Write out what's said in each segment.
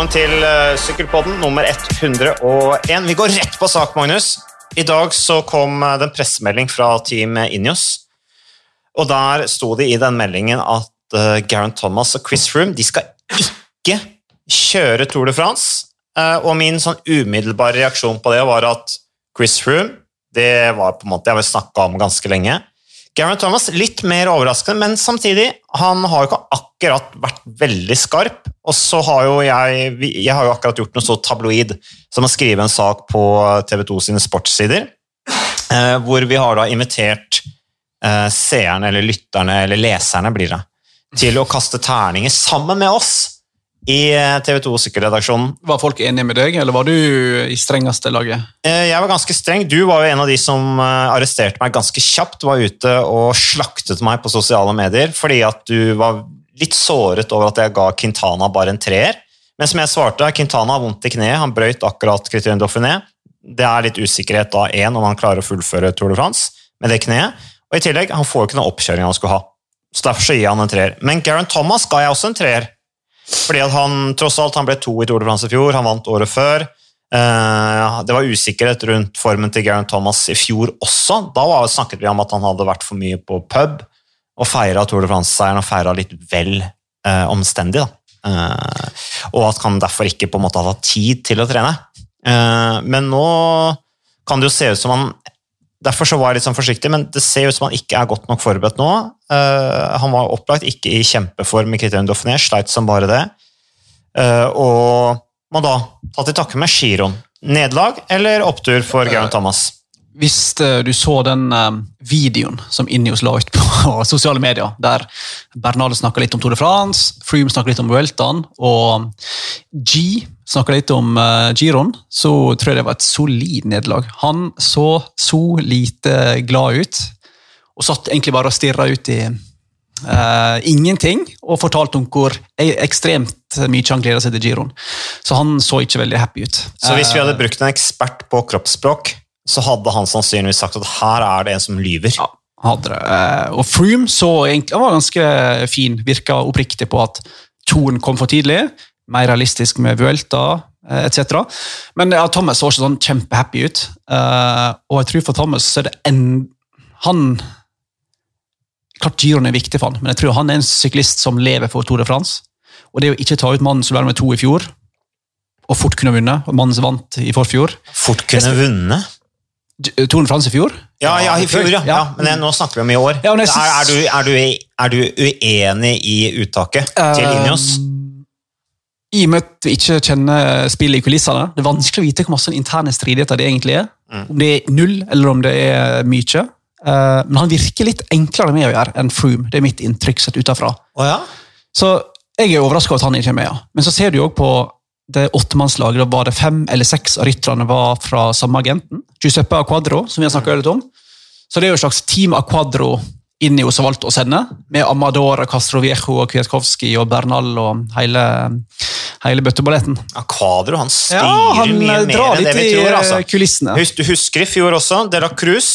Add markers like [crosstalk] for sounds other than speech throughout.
Velkommen til uh, Sykkelpodden nummer 101. Vi går rett på sak, Magnus. I dag så kom uh, det en pressemelding fra Team Ineos. Og der sto det i den meldingen at uh, Garen Thomas og Chris Froome de skal ikke kjøre Tour de France. Og min sånn umiddelbare reaksjon på det var at Chris Froome det var på en måte jeg har snakka om ganske lenge. Garen Thomas litt mer overraskende, men samtidig han har jo ikke akkurat vært veldig skarp. Og så har jo jeg Jeg har jo akkurat gjort noe så tabloid som å skrive en sak på TV 2 sine sportssider, eh, hvor vi har da invitert eh, seerne, eller lytterne, eller leserne, blir det, til å kaste terninger sammen med oss i TV 2 Sykkelredaksjonen. Var folk enige med deg, eller var du i strengeste laget? Jeg var ganske streng. Du var jo en av de som arresterte meg ganske kjapt. Var ute og slaktet meg på sosiale medier fordi at du var litt såret over at jeg ga Quintana bare en treer. Men som jeg svarte, Quintana har vondt i kneet. Han brøyt akkurat Criterion Dauphiné. Det er litt usikkerhet da, én, om han klarer å fullføre Tour de France med det kneet. Og i tillegg, han får jo ikke noe oppkjøring han skulle ha. Så derfor så gir han en treer. Men Garen Thomas ga jeg også en treer. Fordi at han tross alt, han ble to i Tour de France i fjor, han vant året før. Det var usikkerhet rundt formen til Garen Thomas i fjor også. Da snakket vi om at han hadde vært for mye på pub og feira Tour de France-seieren og feira litt vel eh, omstendig. Eh, og at han derfor ikke på en måte hadde hatt tid til å trene. Eh, men nå kan det jo se ut som han Derfor så var jeg litt sånn forsiktig, men det ser ut som han ikke er godt nok forberedt nå. Uh, han var opplagt ikke i kjempeform i Criterion Dauphiné, sleit som bare det. Uh, og må da ta til takke med giroen. Nederlag eller opptur for Geraint Thomas? Hvis uh, du så den videoen som Injos la ut på [laughs] sosiale medier, der Bernal snakka litt om Tour de France, Froome snakka litt om Vueltaen, og G snakka litt om uh, Giron, så tror jeg det var et solid nederlag. Han så så lite glad ut, og satt egentlig bare og stirra ut i uh, ingenting, og fortalte om hvor e-, ekstremt mye han gleda seg til Giron. Så han så ikke veldig happy ut. Så hvis vi hadde brukt en ekspert på kroppsspråk, så hadde han sannsynligvis sagt at her er det en som lyver? Ja. Hadde det. Og Froome så egentlig, han var ganske fin, virka oppriktig på at toen kom for tidlig mer realistisk med Vuelta eh, etc. Men ja, Thomas så ikke sånn kjempehappy ut. Uh, og jeg tror for Thomas så er det en Han Klart Giron er viktig for han, men jeg tror han er en syklist som lever for Tour de France. Og det å ikke ta ut mannen som ble med to i fjor, og fort kunne vunnet, og mannen som vant i forfjor Fort kunne vunnet? Tour de France i fjor? Ja, ja i fjor, ja. ja. Men nå snakker vi om i år. Ja, synes... er, du, er, du, er, du, uenig i uttaket til Ineos? Uh, i og med at vi ikke kjenner spillet i kulissene, det er vanskelig å vite hvor masse interne stridigheter det egentlig er. Mm. Om det er null, eller om det er mye. Uh, men han virker litt enklere med å gjøre enn Froome. Det er mitt inntrykk sett utenfra. Oh, ja? Så jeg er overraska over at han ikke er med. Ja. Men så ser du jo på det åttemannslaget. Var det fem eller seks av rytterne var fra samme agenten. Giuseppe Aquadro, som vi har snakka litt om. Så det er jo et slags Team Aquadro Ineos har valgt å sende, med Amador, Castroviejo, Kwiatkowski og Bernal og hele, hele bøtteballetten. Ja, han styrer ja, han mye eh, mer enn det vi tror. Altså. Eh, kulissene. Du husker i fjor også, De la Cruz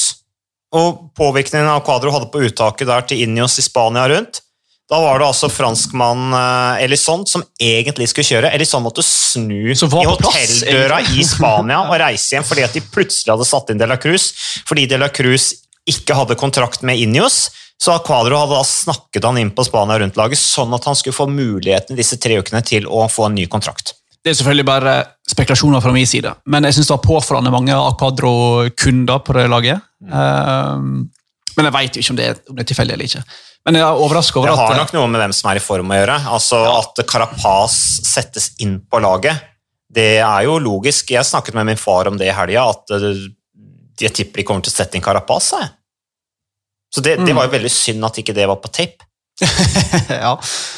og påvirkningen av Kvadro hadde på uttaket der til Inios i Spania rundt. Da var det altså franskmannen eh, Elison som egentlig skulle kjøre. Elison måtte snu i hotelldøra i Spania [laughs] og reise hjem fordi at de plutselig hadde satt inn De la Cruz. Fordi De la Cruz ikke hadde kontrakt med Inios, så Quadro hadde da snakket han inn på Spania rundt laget, sånn at han skulle få muligheten disse tre ukene til å få en ny kontrakt. Det er selvfølgelig bare spekulasjoner fra min side, men jeg synes det var påfallende mange Aquadro-kunder på det laget. Mm. Men jeg vet jo ikke om det, om det er tilfeldig eller ikke. Men jeg er overrasket over at... Det har nok noe med hvem som er i form å gjøre. Altså ja. At Carapaz settes inn på laget, det er jo logisk. Jeg snakket med min far om det i helga, at jeg tipper de kommer til å sette inn Carapaz. Jeg. Så det, mm. det, var jo veldig synd at ikke det var på tape. [laughs] ja,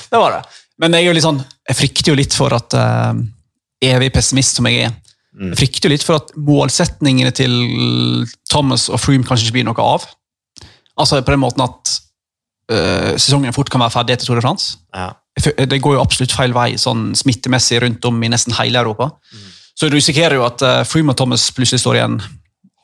det var det. Men jeg, er jo litt sånn, jeg frykter jo litt for at uh, Evig pessimist som jeg er. Mm. Jeg frykter jo litt for at målsetningene til Thomas og Froome kanskje ikke blir noe av. Altså på den måten at uh, sesongen fort kan være ferdig etter Tour de France. Ja. Det går jo absolutt feil vei sånn smittemessig rundt om i nesten hele Europa. Mm. Så du risikerer jo at uh, Freeman Thomas plutselig står igjen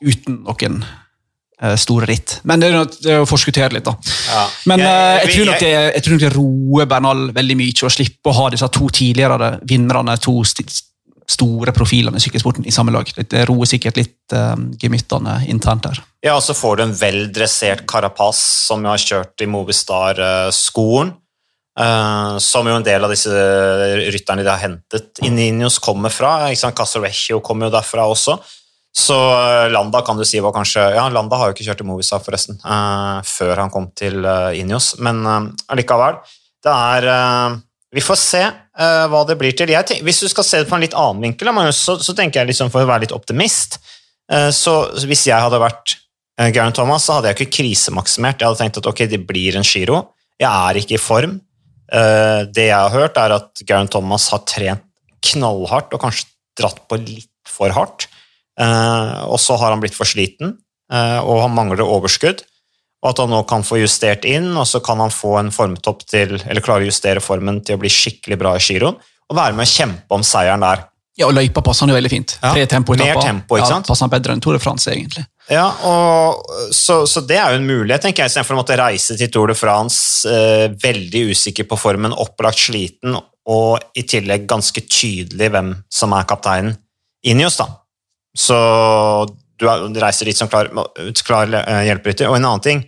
uten noen uh, store ritt. Men det er, jo- det er å forskuttere litt, da. Ja. Men eh, jeg, tror nok det, jeg tror nok det roer Bernal veldig mye å slippe å ha disse to tidligere vinnerne, to store profilene i sykkelsporten i samme lag. Det roer sikkert litt uh, gemyttene internt her. Ja, og så får du en veldressert Carapaz som jo har kjørt i Movistar-skolen. Uh, som jo en del av disse rytterne de har hentet. Ininios kommer fra. ikke sant? Kommer jo derfra også. Så uh, Landa kan du si var kanskje Ja, Landa har jo ikke kjørt i Movistar, forresten, uh, før han kom til Ineos, men eh, allikevel. Det er eh, Vi får se eh, hva det blir til. Jeg tenk, hvis du skal se det på en litt annen vinkel, så, så tenker jeg liksom for å være litt optimist eh, så hvis jeg hadde vært Garen Thomas, så hadde jeg ikke krisemaksimert. Jeg hadde tenkt at ok, det blir en giro. Jeg er ikke i form. Eh, det jeg har hørt, er at Garen Thomas har trent knallhardt og kanskje dratt på litt for hardt. Eh, og så har han blitt for sliten, eh, og han mangler overskudd. Og at han nå kan få justert inn, og så kan han få en formtopp til, eller klare å justere formen til å bli skikkelig bra i giroen, og være med å kjempe om seieren der. Ja, og Løypa passer han jo veldig fint. Ja, Tre mer tempo, ikke sant? Ja, passer han bedre enn Tour de France, egentlig. Ja, og så, så det er jo en mulighet, tenker jeg, istedenfor å måtte reise til Tour de France eh, veldig usikker på formen, opplagt sliten, og i tillegg ganske tydelig hvem som er kapteinen. Ineos, da. Så du, er, reiser dit som klar, klar eh, hjelperytter. Og en annen ting,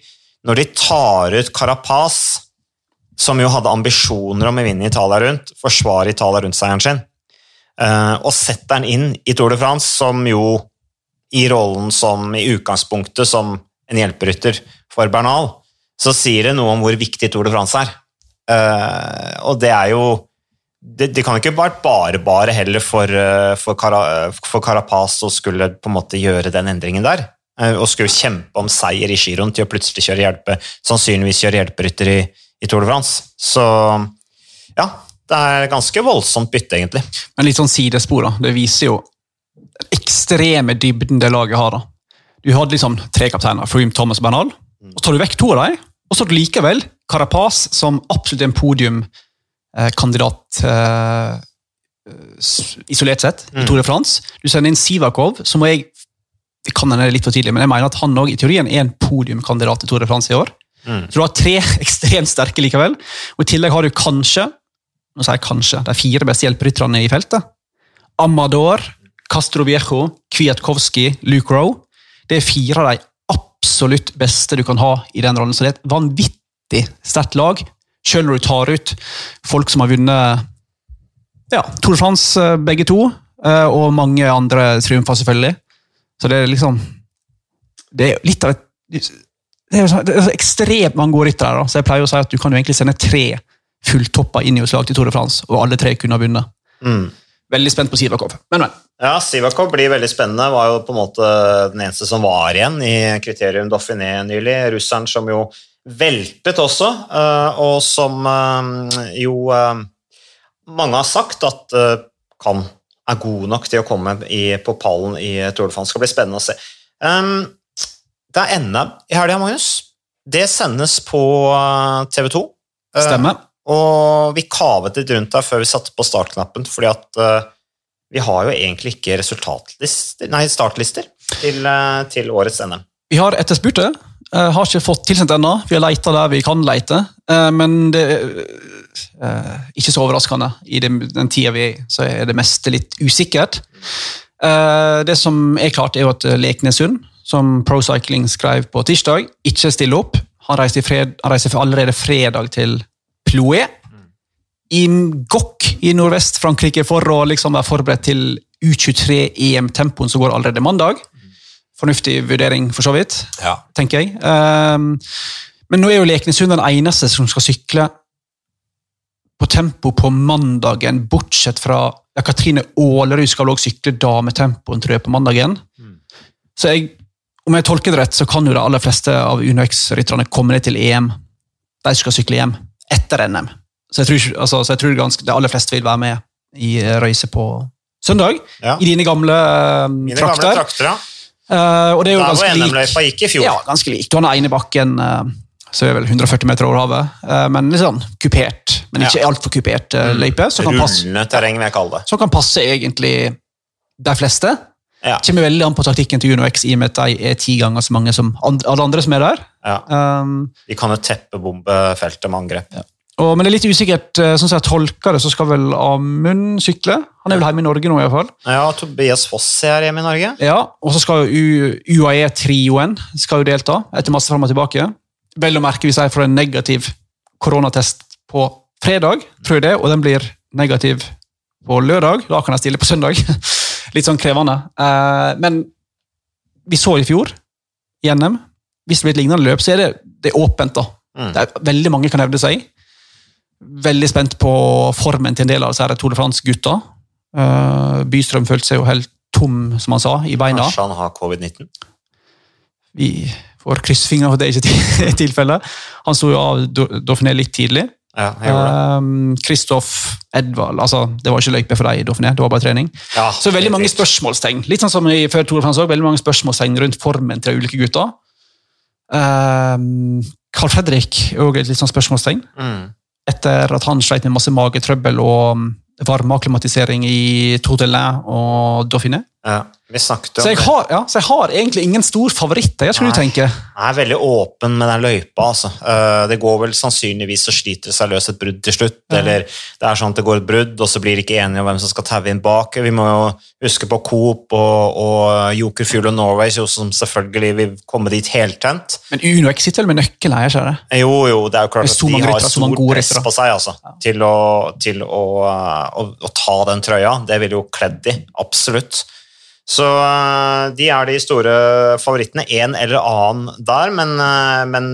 når de tar ut Carapaz, som jo hadde ambisjoner om å vinne Italia rundt, forsvare Italia rundt-seieren sin, eh, og setter den inn i Tour de France, som jo i rollen som i utgangspunktet som en hjelperytter for Bernal, så sier det noe om hvor viktig Tour de France er. Uh, og det er jo det, det kan ikke vært bare bare heller for, uh, for, Cara, for Carapaz å skulle på en måte gjøre den endringen der. Uh, og skulle kjempe om seier i giroen til å plutselig kjøre hjelpe, sannsynligvis kjøre hjelperytter i, i Tour de France. Så ja, det er ganske voldsomt bytte, egentlig. Men litt sånn sidespor, da. Det viser jo ekstreme dybden det laget har. da. Du hadde liksom tre kapteiner, Froome, Thomas og Bernal. Og så tar du vekk to av dem, og så har du likevel Carapaz som absolutt en podiumkandidat eh, isolert sett i Mm. Tour de France. Du sender inn Sivakov, som jeg det kan hende litt for tidlig, men jeg mener at han også i teorien er en podiumkandidat i Tour de France i år. Mm. Så du har tre [laughs] ekstremt sterke likevel. Og I tillegg har du kanskje nå sier jeg kanskje, de fire beste hjelperytterne i feltet. Amador, Castroviejo, Kwiatkowski, Luke Rowe. Det er fire av de absolutt beste du kan ha i den rollen. Så det er et vanvittig sterkt lag, selv når du tar ut folk som har vunnet ja, Tour de France, eh, begge to, eh, og mange andre triumfer, selvfølgelig. Så det er liksom Det er litt av et det er, det er ekstremt mange gode ryttere, så jeg pleier å si at du kan jo egentlig sende tre fulltoppa inn i slag til Tour de France, og alle tre kunne ha vunnet. Mm. Veldig spent på Sivakov. Men, men. Ja, Sivakov blir veldig spennende. Var jo på en måte den eneste som var igjen i kriterium Dauphiné nylig. Russeren som jo veltet også, eh, og som eh, jo eh, mange har sagt at kan er god nok til å komme i, på pallen i Tour de France. Skal bli spennende å se. Det er NM i helga, Magnus. Det sendes på TV 2. Stemmer. Og vi kavet litt rundt der før vi satte på startknappen, fordi at uh, vi har jo egentlig ikke resultatlister, nei, startlister til, uh, til årets NM. Vi har etterspurt det. Uh, har ikke fått tilsendt ennå. Vi har leita der vi kan leite. Men det er Ikke så overraskende. I den, den tida vi er så er det meste litt usikkert. Det som er klart, er jo at Leknesund, som Pro Cycling skrev på tirsdag, ikke stiller opp. Han reiser, fred, han reiser allerede fredag til Ploué i Gokk i Nordvest-Frankrike for å liksom være forberedt til U23-EM-tempoen som går allerede mandag. Fornuftig vurdering, for så vidt, ja. tenker jeg. Um, men nå er jo Leknesund den eneste som skal sykle på tempo på mandagen, bortsett fra ja, Katrine Aalerud skal også sykle dametempoen, tror jeg, på mandagen. Så jeg, om jeg tolker det rett, så kan jo de aller fleste av UnoX-rytterne komme ned til EM. De skal sykle EM etter NM. Så jeg tror, altså, så jeg tror ganske, de aller fleste vil være med i eh, røyse på søndag. Ja. I dine gamle uh, Mine gamle trakter. trakter, ja. Uh, og det er jo hvor ganske lik. NM-løypa gikk i fjor. Ja, ganske lik. Du har den ene bakken uh, som er vel 140 meter over havet, uh, men litt sånn kupert. Men ikke Ja. altfor kupert uh, løype. Som kan, passe, terreng, som kan passe egentlig de fleste. Ja. Kommer veldig an på taktikken til UnoX i og med at de er ti ganger så mange som alle andre som er der. ja. Um, de kan jo teppebombe feltet med angrep. og, men det er litt usikkert, eh, sånn som jeg tolker det, så skal vel Amund sykle. Han er vel hjemme i Norge nå, i hvert fall. Ja, Tobias Foss er hjemme i Norge. Ja, og så skal UAE-trioen skal jo delta, etter masse fram og tilbake. Vel å merke hvis de får en negativ koronatest på fredag, tror jeg det, og den blir negativ på lørdag. Da kan jeg stille på søndag. [laughs] Litt sånn krevende. Eh, men vi så i fjor, i NM, hvis det blir et lignende løp, så er det, det er åpent. da. Mm. Det er veldig mange kan hevde seg. Veldig spent på formen til en del av disse Tour de France-gutta. Eh, Bystrøm følte seg jo helt tom, som han sa, i beina. Kanskje han har covid-19. Vi får krysse fingrene for det ikke er [laughs] tilfellet. Han sto jo av Dauphiné litt tidlig. Ja, jeg. Um, Kristoff Edvald altså, Det var ikke løype for deg i Dauphiné, det var bare trening. Ja, Så veldig mange spørsmålstegn. Litt sånn som i før Tour også, veldig mange spørsmålstegn rundt formen til de ulike gutta. Um, Carl Fredrik er også et litt sånn spørsmålstegn. Mm. Etter at han sleit med masse magetrøbbel og varmeaklimatisering varmeakklimatisering i Tour de Lain og Dauphiné. Ja, vi snakket Så om jeg har, ja, så jeg har egentlig ingen stor favoritt. Jeg skulle Nei. du tenke. Jeg er veldig åpen med den løypa. Altså. Eh, Det går vel sannsynligvis så sliter det seg løs et brudd til slutt. Ja. Eller det er sånn at det går et brudd, og så blir de ikke enige om hvem som skal taue inn bak. Vi må jo huske på Coop og, og Joker Fuel og Norway, som selvfølgelig vil komme dit heltent. Men Uno ikke sitter vel med nøkkelen, her, ikke det? Jo, jo, det er jo klart at de har stor press på seg altså, til, å, til å, uh, å, å ta den trøya. Det ville jo kledd de, absolutt. Så uh, de er de store favorittene. En eller annen der, men, uh, men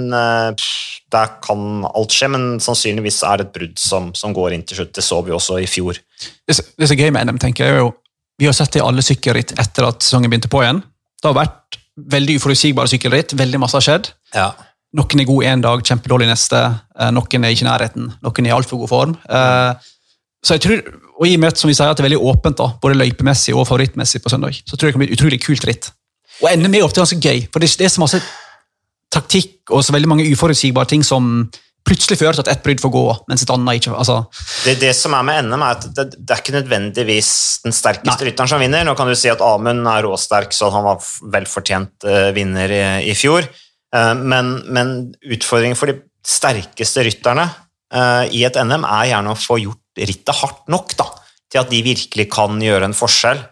pff, der kan alt skje. Men sannsynligvis er det et brudd som, som går inn til slutt. Det så vi også i fjor. Det det som er gøy med NM, tenker jeg er jo Vi har sett det i alle sykkelritt etter at sesongen begynte på igjen. Det har vært veldig uforutsigbare sykkelritt. Veldig masse har skjedd. Ja. Noen er god én dag, kjempedårlig neste. eh, Noen er ikke i nærheten. Noen er i altfor god form. Eh, Så jeg tror, og i og med som vi sier, at det er veldig åpent, da, både løypemessig og favorittmessig på søndag, så tror jeg det kan bli et utrolig kult ritt. Og NM er til ganske gøy, for det det er så masse taktikk og så veldig mange uforutsigbare ting som plutselig fører til at ett brudd får gå, mens et annet ikke altså, Det, det som er med NM, er at det, det er ikke nødvendigvis den sterkeste rytteren som vinner. Nå kan du si at Amund er råsterk, så han var velfortjent uh, vinner i, i fjor. Uh, men, men utfordringen for de sterkeste rytterne uh, i et NM er gjerne å få gjort rittet hardt nok da, til at de virkelig kan gjøre en forskjell.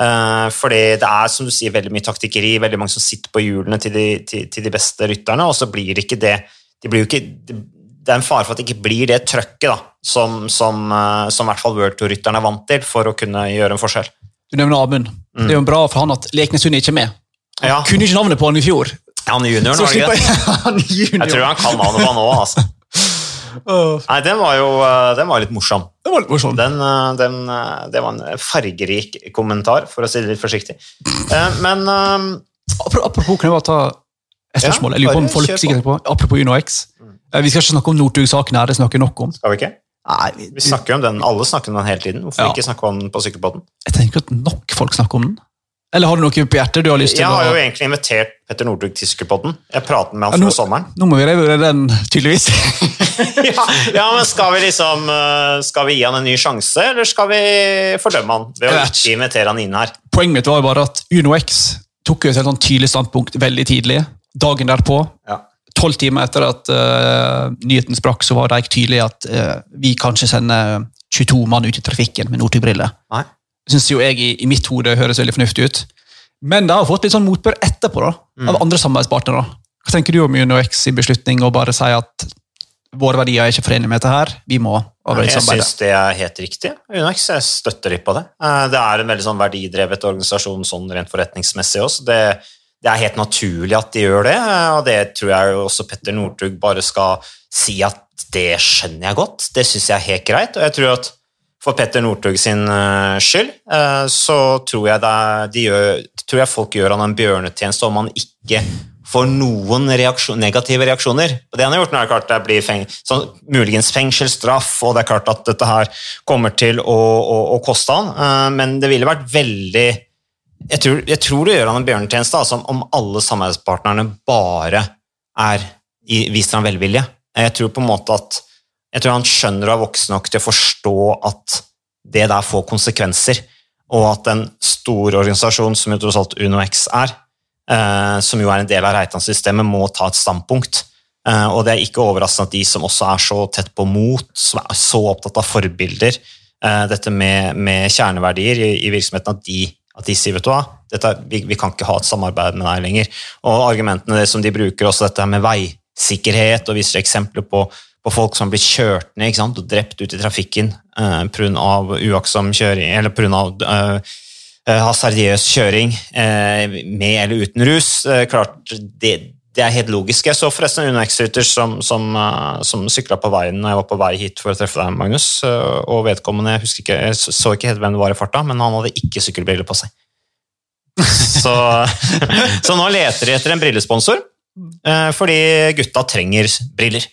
Eh, fordi det er som du sier, veldig mye taktikkeri, veldig mange som sitter på hjulene til de, til, til de beste rytterne, og så blir ikke det de blir jo ikke, det det er en fare for at det ikke blir det trøkket da, som, som, eh, som i hvert fall World Tour-rytterne er vant til for å kunne gjøre en forskjell. Du nevner Amund. Det er jo bra for han at Leknesund er ikke med. Han Ja. kunne ikke navnet på han i fjor. Han junioren, var det ikke det? [laughs] Jeg tror han kan navnet på han òg, altså. [laughs] Nei, den var jo eh, den var litt morsom. Den var litt morsom. Den, eh, den, eh, det var en fargerik kommentar, for å si det litt forsiktig. Men um, Apropos, kan jeg bare ta et Ja, spørsmål? jeg lurer på om folk sikkert på. Apropos Uno X. Eh, Vi skal ikke snakke om Northug-saken her, det snakker nok om. skal vi ikke? Nei, Vi snakker jo om den, Alle snakker om den hele tiden. Hvorfor Ja. ikke snakke om den på sykkelbåten? Jeg tenker at nok folk snakker om den. Eller har du noe på hjertet du har lyst til Jeg har å jo egentlig invitert Petter Northug til. Jeg pratet med Ja, han før sommeren. Nå må vi revurdere den, tydeligvis. [laughs] ja, ja, men skal vi liksom eh, Skal vi gi han en ny sjanse, eller skal vi fordømme han ved å ikke invitere han inn her? Poenget mitt var jo bare at UnoX tok jo et helt sånn tydelig standpunkt veldig tidlig. Dagen derpå, Ja. tolv timer etter at uh, nyheten sprakk, så var det ikke tydelig at uh, vi kanskje sender 22 mann ut i trafikken med Northug-briller. Syns jo jeg i, i mitt hode høres veldig fornuftig ut. Men det har fått litt sånn motbør etterpå, da, Mm. av andre samarbeidspartnere. Hva tenker du om UnoX i beslutning å bare si at våre verdier er ikke forenlig med dette her, vi må Jeg samarbeidet? syns det er helt riktig. UnoX jeg støtter litt på det. Eh, Det er en veldig sånn verdidrevet organisasjon sånn rent forretningsmessig også. Det, det er helt naturlig at de gjør det, eh, og det tror jeg også Petter Northug bare skal si at det skjønner jeg godt. Det syns jeg er helt greit, og jeg tror at for Petter Northug sin eh, skyld, eh, så tror jeg, de gjør, tror jeg folk gjør han en bjørnetjeneste om han ikke får noen reaksjon, negative reaksjoner. Og det han har gjort, nå er det klart det blir feng, sånn, muligens fengselsstraff, og det er klart at dette her kommer til å, å, å koste han, eh, men det ville vært veldig jeg tror, jeg tror det gjør han en bjørnetjeneste altså, om alle samarbeidspartnerne bare er viser han velvilje. Jeg tror på en måte at jeg tror han skjønner og er voksen nok til å forstå at det der får konsekvenser. og at en stor organisasjon som jo tross alt UnoX er, eh, som jo er en del av Reitan-systemet, må ta et standpunkt. Eh, og det er ikke overraskende at de som også er så tett på mot, som er så opptatt av forbilder, eh, dette med, med kjerneverdier i, i, virksomheten, at de, at de sier vet du hva, dette, vi, vi, kan ikke ha et samarbeid med deg lenger. Og argumentene som de bruker, også dette med veisikkerhet, og viser eksempler på, på folk som blir kjørt ned og drept ut i trafikken eh, pga. uaktsom kjøring, eller pga. Eh, av hasardiøs kjøring eh, med eller uten rus. Eh, klart, det, det er helt logisk. Jeg så forresten en UnoX-rytter som, som, som sykla på veien når jeg var på vei hit for å treffe deg, Magnus. Og vedkommende, jeg, ikke, jeg så ikke helt hvem det var i farta, men han hadde ikke sykkelbriller på seg. Så, [laughs] så nå leter de etter en brillesponsor, fordi gutta trenger briller.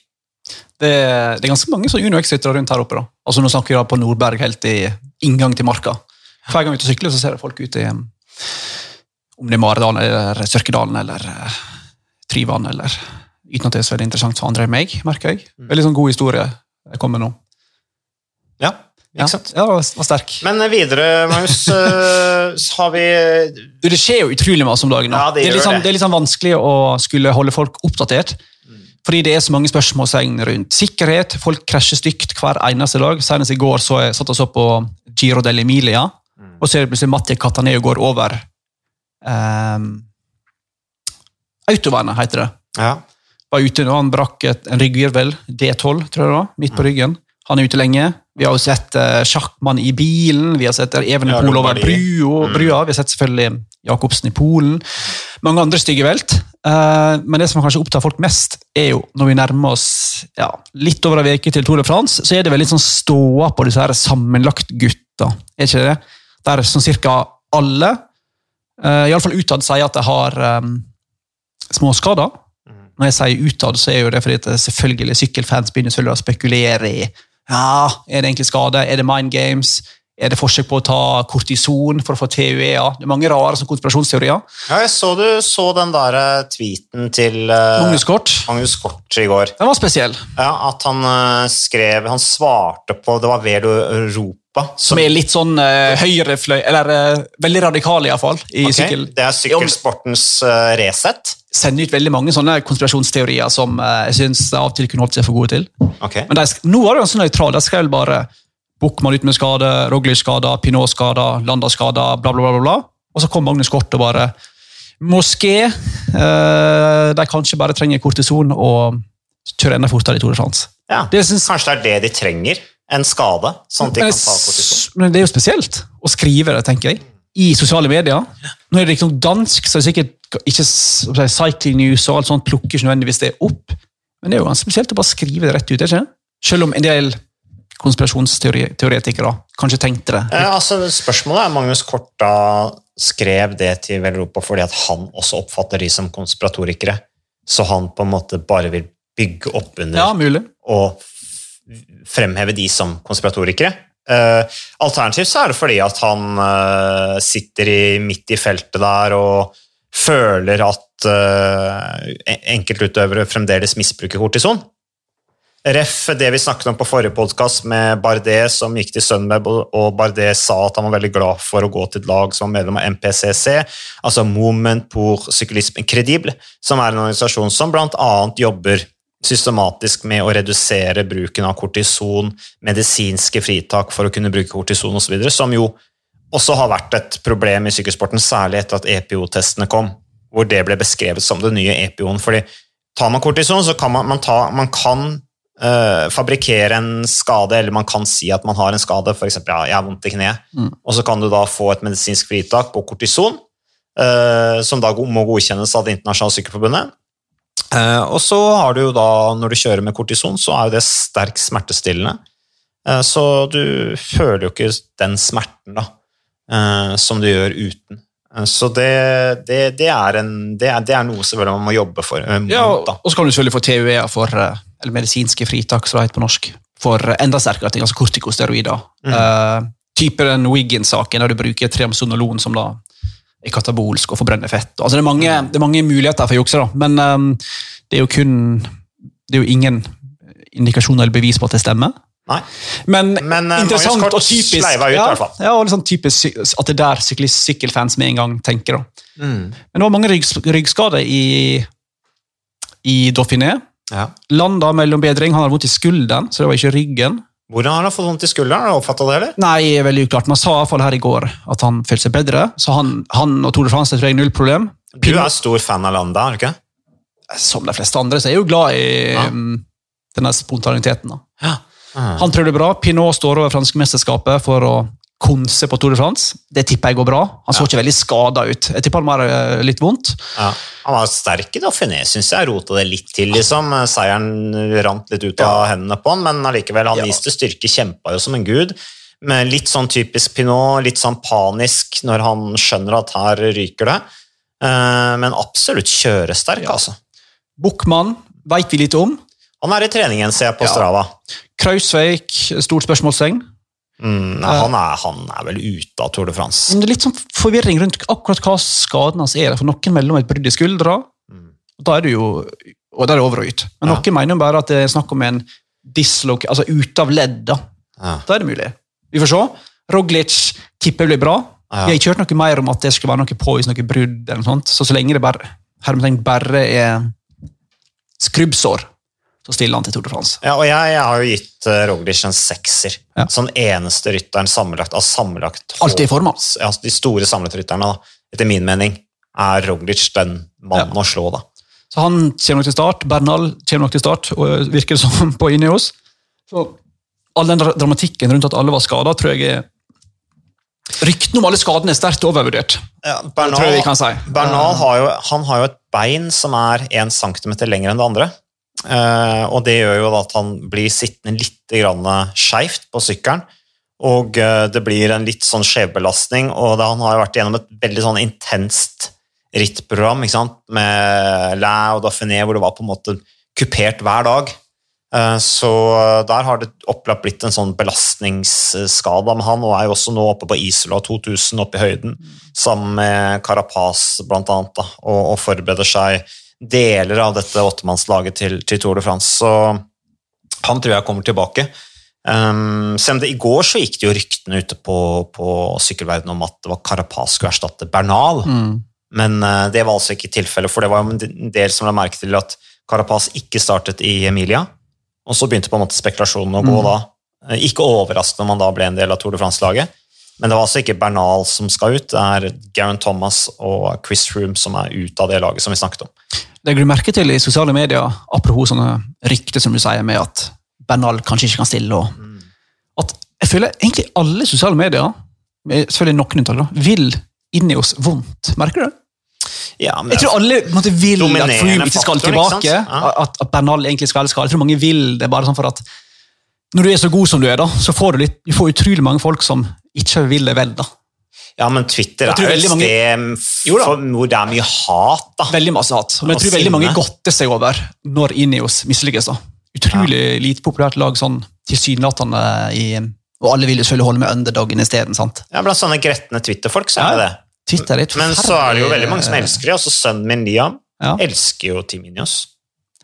Det, det er ganske mange UnoX-hytter rundt her oppe. da. Altså Nå snakker vi da på Nordberg, helt i inngang til marka. Hver gang vi sykler, så ser jeg folk ute i om det er Maridalen eller Sørkedalen eller Tryvann, eller uten at det er så veldig interessant for andre enn meg, merker jeg. Mm. Veldig sånn god historie jeg kommer med nå. Ja, ikke sant? Ja, ja var sterk. Men videre, Magnus, [laughs] så har vi Det skjer jo utrolig mye om dagen. Ja, det, det, er liksom, det. det, er litt sånn vanskelig å skulle holde folk oppdatert. Mm. Fordi det er så mange spørsmålstegn rundt sikkerhet. Folk krasjer stygt hver eneste dag. Senest i går så jeg satt og så på Giro dell'Emilia, mm. og så er det plutselig Matti Kataneo går over um, Autovernet heter det. Ja. Var ute nå, Han brakk et, en ryggvirvel, D12, tror jeg det var, midt på ryggen. Han er ute lenge. Vi har jo sett uh, sjakkmann i bilen, vi har sett Evenepool over brua, mm. brua, vi har sett selvfølgelig Jacobsen i Polen. Mange andre stygge velt. Uh, men det som kanskje opptar folk mest, er jo når vi nærmer oss ja, litt over ei uke til Tour de France, så er det vel litt sånn ståa på disse her sammenlagt-gutta. Er ikke det? Der sånn cirka alle, uh, iallfall utad, sier at de har um, småskader. Mm. Når jeg sier utad, så er jo det fordi at selvfølgelig sykkelfans begynner å spekulere i ja, er det egentlig skade, er det mind games, er det forsøk på å ta kortison for å få TUEA? Det er mange rare som konspirasjonsteorier. Ja, jeg så du så den der eh, tweeten til uh, Magnus Kort. Magnus Kort i går. Den var spesiell. Ja, At han uh, skrev Han svarte på Det var Velo Europa. Som, som er litt sånn uh, høyrefløy Eller uh, veldig radikal, iallfall. I okay. sykkel. Det er sykkelsportens uh, Resett? sender ut veldig mange sånne konspirasjonsteorier som jeg syns av og til kunne holdt seg for gode til. Okay. Men de, nå var det ganske nøytralt. De skrev bare Buchmann ut med skade, Roglic skada, Pinot skada, Landa skada, bla, bla, bla, bla. Og så kom Magnus Kort og bare Moské eh, De kanskje bare trenger kortison og kjøre enda fortere i Tour de France. Ja, synes, Kanskje det er det de trenger? En skade? sånn at de kan ta kortison? Men Det er jo spesielt å skrive det, tenker jeg. I sosiale medier. Nå er det liksom dansk, så det er sikkert ikke Cycling News og alt sånt plukker ikke nødvendigvis det opp. Men det er jo ganske spesielt å bare skrive det rett ut. ikke? Selv om en del konspirasjonsteoretikere kanskje tenkte det. Eh, altså, spørsmålet er Magnus Korta skrev det til Velropa fordi at han også oppfatter de som konspiratorikere. Så han på en måte bare vil bygge opp under ja, og fremheve de som konspiratorikere. Uh, alternativt så er det fordi at han uh, sitter i, midt i feltet der og føler at uh, enkeltutøvere fremdeles misbruker kortison. Ref det vi snakket om på forrige podkast med Bardet som gikk til Sunweb, og Bardet sa at han var veldig glad for å gå til et lag som var medlem av MPCC, altså Moment pour Cyclisme Credible, som er en organisasjon som bl.a. jobber systematisk med å redusere bruken av kortison, medisinske fritak for å kunne bruke kortison osv., som jo også har vært et problem i sykkelsporten, særlig etter at EPO-testene kom, hvor det ble beskrevet som det nye EPO-en. fordi Tar man kortison, så kan man, man, ta, man kan uh, fabrikkere en skade, eller man kan si at man har en skade, f.eks. Ja, jeg har vondt i kneet, mm. og så kan du da få et medisinsk fritak på kortison, uh, som da må godkjennes av Det internasjonale sykkelforbundet. Uh, og så har du jo da, når du kjører med kortison, så er jo det sterkt smertestillende. Så du føler jo ikke den smerten da, som du gjør uten. Så det, det, det, er en, det, er, det, er noe selvfølgelig man må jobbe for. ja, og så kan du selvfølgelig få TUE for eller medisinske fritak, som det heter på norsk, for enda sterkere ting, altså kortikosteroider. Mm. Uh, type den Wiggins-saken, der du bruker triamsonolon som da er katabolsk og forbrenner fett. Altså, det, er mange, det er mange muligheter for å jukse, da, men um, det er jo kun Det er jo ingen indikasjoner eller bevis på at det stemmer. Nei. Men, Men, eh, interessant og typisk ut, ja. Ja, og sånn typisk at det er der sykkelfans med en gang tenker. Mm. Men det var mange rygg, ryggskader i, i Dauphiné. Ja. Landa mellom bedring, han hadde vondt i skulderen, så det var ikke ryggen. Hvordan har han fått vondt i skulderen? Har du oppfattet det, eller? Nei, veldig uklart. Man sa i hvert fall her i går at han følte seg bedre, så han, han og Tour de France tror jeg null problem. Du er stor fan av Landa, er du ikke? Som de fleste andre, så er jeg jo glad i Ja. um, denne spontaniteten. da. Ja. Han tror det er bra. Pinot står over franskmesterskapet for å konse på Tour de France. Det tipper jeg går bra. Han så Ja. ikke veldig skada ut. Jeg tipper han var eh, litt vondt. Ja. Han var sterk i Dauphiné, syns jeg. Rota det litt til, liksom. Seieren rant litt ut av hendene på han, men allikevel, han Ja. viste styrke, kjempa jo som en gud. Med litt sånn typisk Pinot, litt sånn panisk når han skjønner at her ryker det. Eh, Men absolutt kjøresterk, Ja. altså. Buchmann veit vi lite om. Han er i treningen, ser jeg på Ja. Strava. Krausveik, stort spørsmålstegn. Mm, nei, han, er, han er vel ute av Tour de France. Men det er litt sånn forvirring rundt akkurat hva skaden hans er. For Noen melder om et brudd i skuldra, Mm. og da er det jo og da er det over og ut. Men Ja. noen mener jo bare at det er snakk om en dislok, altså ute av ledd. Da. Ja. da er det mulig. Vi får se. Roglic tipper blir bra. Ja. Vi har ikke hørt noe mer om at det skulle være noe påvist noe brudd. eller noe sånt. Så så lenge det bare, bare er skrubbsår, så stiller han til Tour de France. Ja, og jeg, jeg har jo gitt uh, Roglic en sekser. Ja. Som eneste rytteren sammenlagt av sammenlagt Alltid i form, altså. Ja, de store samletrytterne, da, etter min mening, er Roglic den mannen Ja. å slå, da. Så han kommer nok til start. Bernal kommer nok til start, og virker som [laughs] på Ineos. Så all den dramatikken rundt at alle var skada, tror jeg er Ryktene om alle skadene er sterkt overvurdert. Ja, kan si. Bernal har jo, han har jo et bein som er 1 cm lenger enn det andre. Eh, og det gjør jo at han blir sittende litt skeivt på sykkelen. Og eh, det blir en litt sånn skjevbelastning, og han har vært gjennom et veldig sånn intenst rittprogram med Læ og Dauphiné, hvor det var på en måte kupert hver dag. Eh, Så der har det opplagt blitt en sånn belastningsskade med han, og er jo også nå oppe på Isola 2000, oppe i høyden, sammen med Carapaz da, og, og forbereder seg deler av dette åttemannslaget til, til Tour de France. Så han tror jeg kommer tilbake. Um, selv om det I går så gikk det jo ryktene ute på, på sykkelverdenen om at det var Carapaz skulle erstatte Bernal. Mm. Men uh, det var altså ikke tilfellet, for det var jo en del som la merke til at Carapaz ikke startet i Emilia. Og så begynte på en måte spekulasjonen å gå Mm. da. Eh, Ikke overraskende om han da ble en del av Tour de France-laget. Men det var altså ikke Bernal som skal ut, det er Garen Thomas og Chris Froome som er ute av det laget som vi snakket om. Legger du merke til i sosiale medier, apropos sånne rykter som du sier med at Bernal kanskje ikke kan stille, og Mm. at jeg føler egentlig alle sosiale medier, med selvfølgelig noen unntak, da, vil inni oss vondt. Merker du det? Ja, men Jeg tror alle på måte, vil at Froome skal tilbake. Ja. At, at Bernal egentlig skal elske. Jeg tror mange vil det bare sånn for at når du er så god som du er, da, så får du, litt, du får utrolig mange folk som ikke vil det vel. da. Ja, men Twitter er jo et mange- sted hvor det er mye hat, da. Veldig masse hat. Men jeg tror veldig mange godter seg over når Ineos mislykkes. Utrolig Utrolig lite populært lag sånn tilsynelatende i Og alle vil jo selvfølgelig holde med underdogen isteden. Ja, Blant sånne gretne Twitter-folk så er Ja. det det. Twitter er Men så er det jo veldig mange som elsker det. Også sønnen min Liam Ja. elsker jo Team Ineos.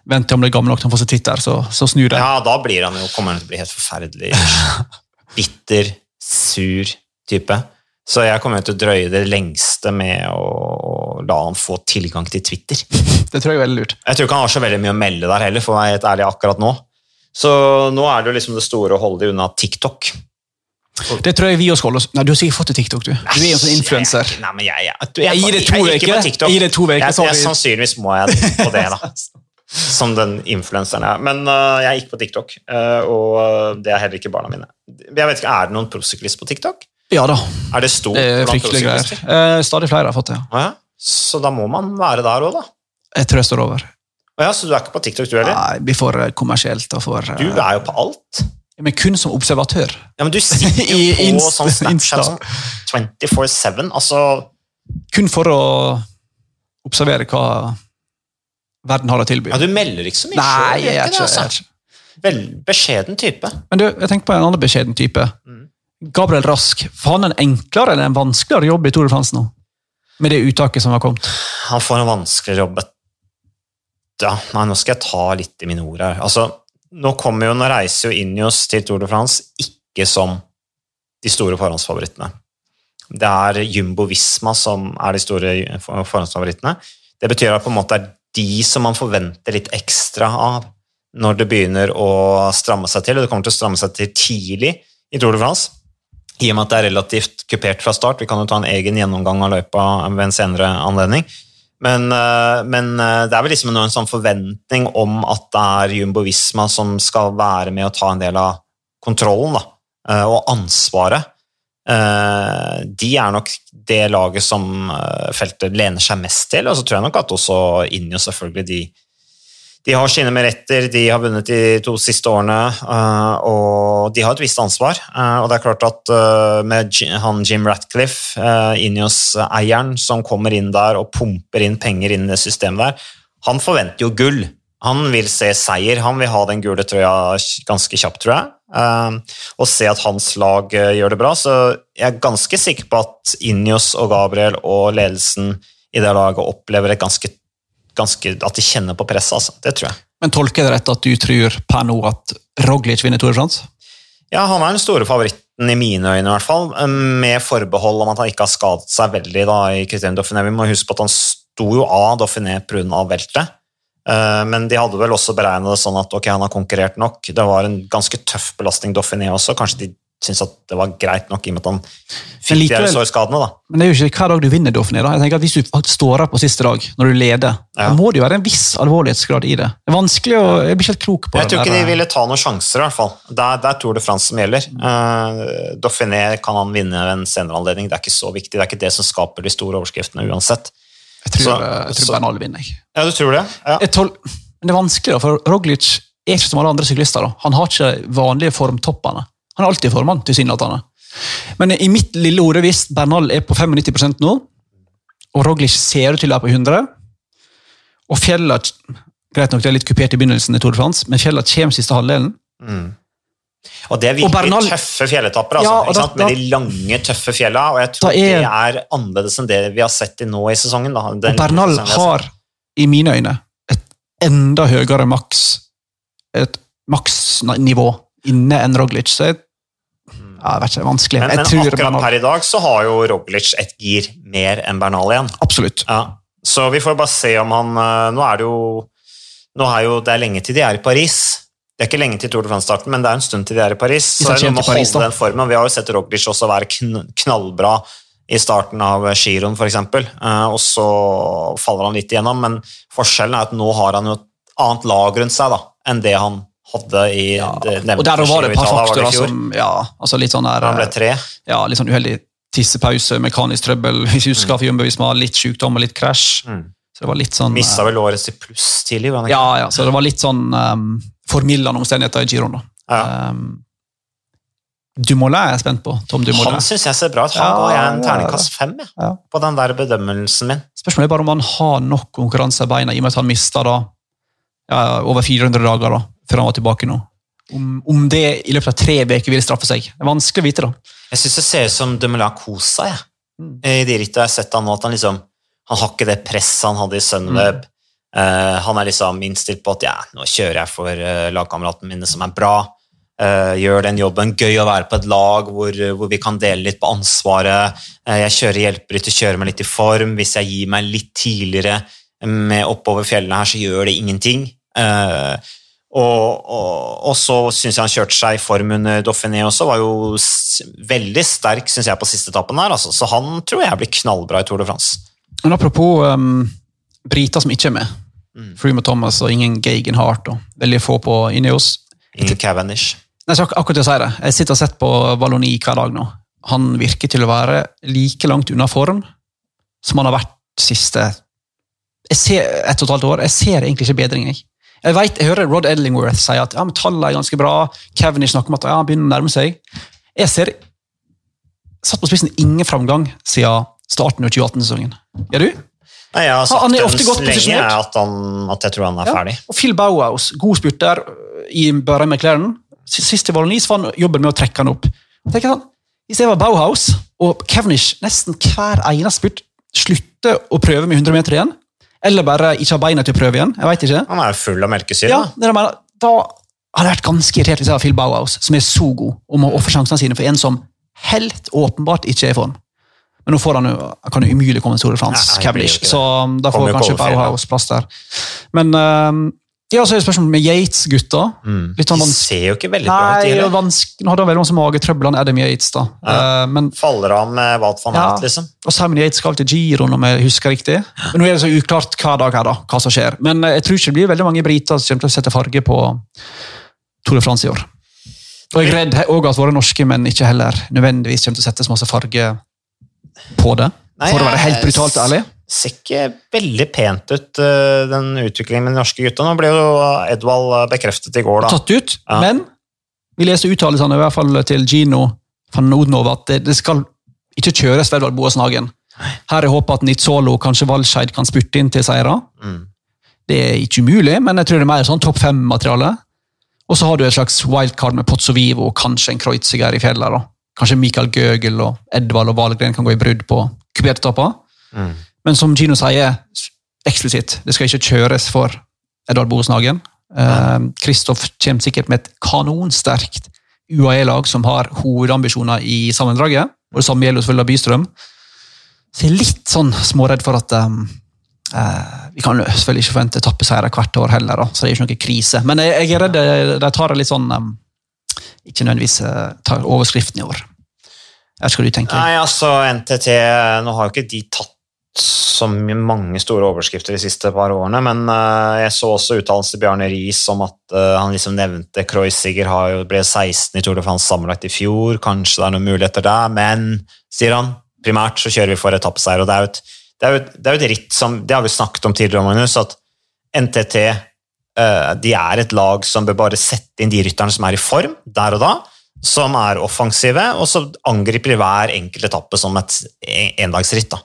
Vent til han blir gammel nok til han får seg Twitter, så, så snur det. Ja, da blir han jo, kommer han til å bli helt forferdelig [laughs] bitter, sur type. Så jeg kommer til å drøye det lengste med å, la han få tilgang til Twitter. [laughs] Det tror jeg er veldig lurt. Jeg tror ikke han har så veldig mye å melde der heller, for å være helt ærlig akkurat nå. Så nå er det jo liksom det store å holde deg unna TikTok. Det tror jeg vi også holder oss Nei, Du har sikkert fått til TikTok, du. Du er en sånn influenser. Nei, men jeg, jeg, jeg, Jeg gir det to jeg uker. Gir det to uker, sannsynligvis må jeg på det, da. [laughs] Som den influenseren jeg er. Men uh, jeg ikke på TikTok, uh, og øh, det er heller ikke barna mine. Jeg vet ikke, Er det noen prosyklist på TikTok? Ja da. Er det stort Det er fryktelige greier. Eh, stadig flere har fått det. ja. Så da må man være der òg, da. Jeg tror jeg står over. Ja, så du er ikke på TikTok, du heller? Nei, Vi får eh, kommersielt og får Du eh, er jo på alt. Men kun som observatør. Ja, men du sitter jo [laughs] på sånn Snapchat sånn 24-7. Altså Kun for å observere hva verden har å tilby. Ja, du melder ikke så mye Nei, selv, jeg gjør er ikke det. altså. jeg er ikke. Vel, beskjeden type. Men du, jeg tenker på en annen beskjeden type. Mm. Gabriel Rask. Får han en enklere eller en vanskeligere jobb i Tour de France nå? Med det uttaket som har kommet. Han får en vanskeligere jobb. Ja, nei, nå skal jeg ta litt i mine ord her. Altså, nå kommer jo, nå reiser jo Injos til Tour de France ikke som de store forhåndsfavorittene. Det er Jumbo Visma som er de store forhåndsfavorittene. Det betyr at på en måte er de som man forventer litt ekstra av når det begynner å stramme seg til, og det kommer til å stramme seg til tidlig i Tour de France. I og med at det er relativt kupert fra start. Vi kan jo ta en egen gjennomgang av løypa ved en senere anledning. Men, eh, men, eh, det er vel liksom en sånn forventning om at det er Jumbo Visma som skal være med å ta en del av kontrollen da, eh, og ansvaret. De er nok det laget som feltet lener seg mest til, og så tror jeg nok at også Injo selvfølgelig de de har sine meretter, de har vunnet de to siste årene, eh, og de har et visst ansvar. Eh, og det er klart at eh, med han Jim Ratcliffe, Ineos-eieren, som kommer inn der og pumper inn penger inn i det systemet der, han forventer jo gull. Han vil se seier, han vil ha den gule trøya ganske kjapt, tror jeg. Og se at hans lag gjør det bra. Så jeg er ganske sikker på at Ineos og Gabriel og ledelsen i det laget opplever et ganske ganske, at de kjenner på presset. Altså. Det tror jeg. Men Tolker jeg det rett at du tror per nå at Roglic vinner Tour de France? Ja, han er den store favoritten i mine øyne, i hvert fall. Med forbehold om at han ikke har skadet seg veldig da, i Christian Dauphiné. Vi må huske på at han sto jo av Dauphiné pga. veltet. Eh, men de hadde vel også beregnet det sånn at ok, han har konkurrert nok. Det var en ganske tøff belastning Dauphiné også. Kanskje de syntes at det var greit nok i og med at han fikk likevel, de sårskadene. da. Men det er jo ikke hver dag du vinner Dauphiné. da. Jeg tenker at Hvis du står her på siste dag, når du leder, ja. da må det jo være en viss alvorlighetsgrad i det. Det er vanskelig å Jeg blir ikke helt klok på jeg det. Jeg tror ikke de ville ta noen sjanser, i hvert fall. Det er, det Tour de France som gjelder. Uh, Dauphiné kan han vinne ved en senere anledning. Det er ikke så viktig. Det er ikke det som skaper de store overskriftene uansett. Jeg tror, så, jeg tror Bernal vinner. Ja, du tror det? Ja. Men det er vanskelig, da, for Roglic er ikke som alle andre syklister. da. Han har ikke vanlige formtoppene. Han er alltid formann, tilsynelatende. Men i mitt lille hode, hvis Bernal er på 95% nå, og Roglic ser ut til å være på 100 og Fjella Greit nok, det er litt kupert i begynnelsen, i Tour de France, men Fjella kommer siste halvdelen. Mm. Og det er virkelig Bernal, tøffe fjelletapper, altså, ja, da, med de lange, tøffe fjella. Og jeg tror er, det er annerledes enn det vi har sett i nå i sesongen. Da, og Bernal har, i mine øyne, et enda høyere maks et maksnivå inne enn Roglic. Så jeg ja, det er vanskelig. Men, men akkurat Bernal... per i dag så har jo Roglic et gir mer enn Bernal igjen. Absolutt. Ja. Så vi får bare se om han eh, Nå er det jo, er jo det er lenge til de er i Paris. Det er ikke lenge til Tour de France-starten, men det er en stund til de er i Paris. Så det er noe med å holde den formen. Vi har jo sett Roglic også være knallbra i starten av giroen, f.eks. Eh, og så faller han litt igjennom, men forskjellen er at nå har han jo et annet lag rundt seg da, enn det han hadde i ja. det, Og der var det et par faktorer som ja, altså litt sånn der, Han ble tre? Ja, litt sånn uheldig tissepause, mekanisk trøbbel, [laughs] hvis du husker mm. for Jumbo Visma, litt sykdom og litt krasj. Mm. Så det var litt sånn... Mista vel årets til pluss tidlig? Var ja, ja, så det var litt sånn um, formildende omstendigheter i Giron. Ja. Um, Dumoulin er jeg spent på. Tom Dumoulin. Han syns jeg ser bra ut. Han ja, jeg en terningkast fem ja. på den der bedømmelsen min. Spørsmålet er bare om han har nok konkurranse i beina, i og med at han mista over 400 dager. da han var tilbake nå. Om, om, det i løpet av tre uker vil straffe seg. Det er vanskelig å vite. da. Jeg syns det ser ut som Demoulin koser seg. Mm. I de rittene jeg har sett han nå, at han liksom han har ikke det presset han hadde i Sunweb. Mm. Uh, han er liksom innstilt på at ja, nå kjører jeg for uh, lagkameratene mine, som er bra. Uh, gjør den jobben. Gøy å være på et lag hvor, hvor vi kan dele litt på ansvaret. jeg kjører hjelperytter, kjører meg litt i form. Hvis jeg gir meg litt tidligere med oppover fjellene her, så gjør det ingenting. Uh, og, og, og, så syns jeg han kjørte seg i form under Dauphiné også. Var jo veldig sterk synes jeg, på siste etappen her. Altså. Så han tror jeg blir knallbra i Tour de France. Men Apropos um, briter som ikke er med. Mm. Freeman Thomas og ingen Geigenhardt Hart. og Veldig få på Ineos. Ingen Cavendish. Nei, så akkurat å si det. Jeg sitter og sett på Valoni hver dag nå. Han virker til å være like langt unna form som han har vært siste jeg ser, ett og et halvt år. Jeg ser egentlig ikke bedring. jeg. Jeg vet, jeg hører Rod Edlingworth si at ja, men tallene er ganske bra. Kevin snakker om at ja, han begynner å nærme seg. Jeg ser satt på spissen ingen framgang siden starten av 2018-sesongen. Gjør du? Nei, jeg har sagt han er ofte godt posisjonert. at, han, at, jeg tror han er ja. ferdig. Og Phil Bauhaus, god spurter i Børheim McLaren. Sist i Valonis var han jobben med å trekke han opp. Tenker sånn, Hvis jeg var Bauhaus og Kevnish nesten hver eneste spurt slutter å prøve med 100 meter igjen, eller bare ikke har beina til å prøve igjen. jeg vet ikke. Han er jo full av melkesyre. Ja, da hadde vært ganske irritert hvis jeg var Phil Bauhaus, som er så god, og må ofre sjansene sine for en som helt åpenbart ikke er i form. Men nå får han jo, kan jo umulig komme en Tour de France, Cavendish, så um, da får kanskje. Bauhaus plass der. Men um, ja, så er det spørsmålet med Yates-gutta. Litt sånn De ser jo ikke veldig bra ut, Nei, Nå hadde han veldig masse magetrøbbel, han Adam Yates, da. Eh, men Faller av med hva han Ja. Hatt, liksom. og Simon Yates skal til Giro om jeg husker riktig. Men nå er det så uklart hver dag her da, hva som skjer. Men eh, jeg tror ikke det blir veldig mange briter som kommer til å sette farge på Tour de France i år. Og jeg er redd også at våre norske menn ikke heller nødvendigvis kommer til å sette så masse farge på det. For å være helt brutalt ærlig. Ser ikke veldig pent ut, eh, den utviklingen med de norske gutta. Nå ble jo Edvald bekreftet i går, da. Tatt ut, Ja. men vi leste uttalelsene i hvert fall til Gino van Nodenov at det, skal ikke kjøres Vedvald Boasen Hagen. Her er håpet at Nizzolo, kanskje Valskeid, kan spurte inn til seire. Mm. Det er ikke umulig, men jeg tror det er mer sånn topp fem-materiale. Og så har du et slags wildcard med Pozzo Vivo og kanskje en Kreuziger i fjellet. da. Kanskje Michael Gøgel og Edvald og Valgren kan gå i brudd på kuperte Mm. Men som Kino sier eksplisitt, det skal ikke kjøres for Edvard Boasnagen. Kristoff kommer sikkert med et kanonsterkt UAE-lag som har hovedambisjoner i sammendraget. Og det samme gjelder selvfølgelig Bystrøm. Så jeg er litt sånn småredd for at um, eh, Vi kan selvfølgelig ikke forvente etappeseiere hvert år heller, da, så det er ikke noe krise. Men jeg, jeg er redd de, de tar det litt sånn um, Ikke nødvendigvis uh, tar overskriften i år. Jeg vet ikke hva du tenker. Nei, altså NTT Nå har jo ikke de tatt så mange store overskrifter de siste par årene, men eh, jeg så også uttalelsen til Bjarne Riis om at eh, han liksom nevnte Kreuziger jo ble 16 i Tour de France sammenlagt i fjor, kanskje det er noen muligheter der, men, sier han, primært så kjører vi for etappeseier, og det er jo et, det er jo det er jo et ritt som, det har vi snakket om tidligere, Magnus, at NTT eh, de er et lag som bør bare sette inn de rytterne som er i form, der og da, som er offensive, og så angriper de hver enkelt etappe som et en- endagsritt. da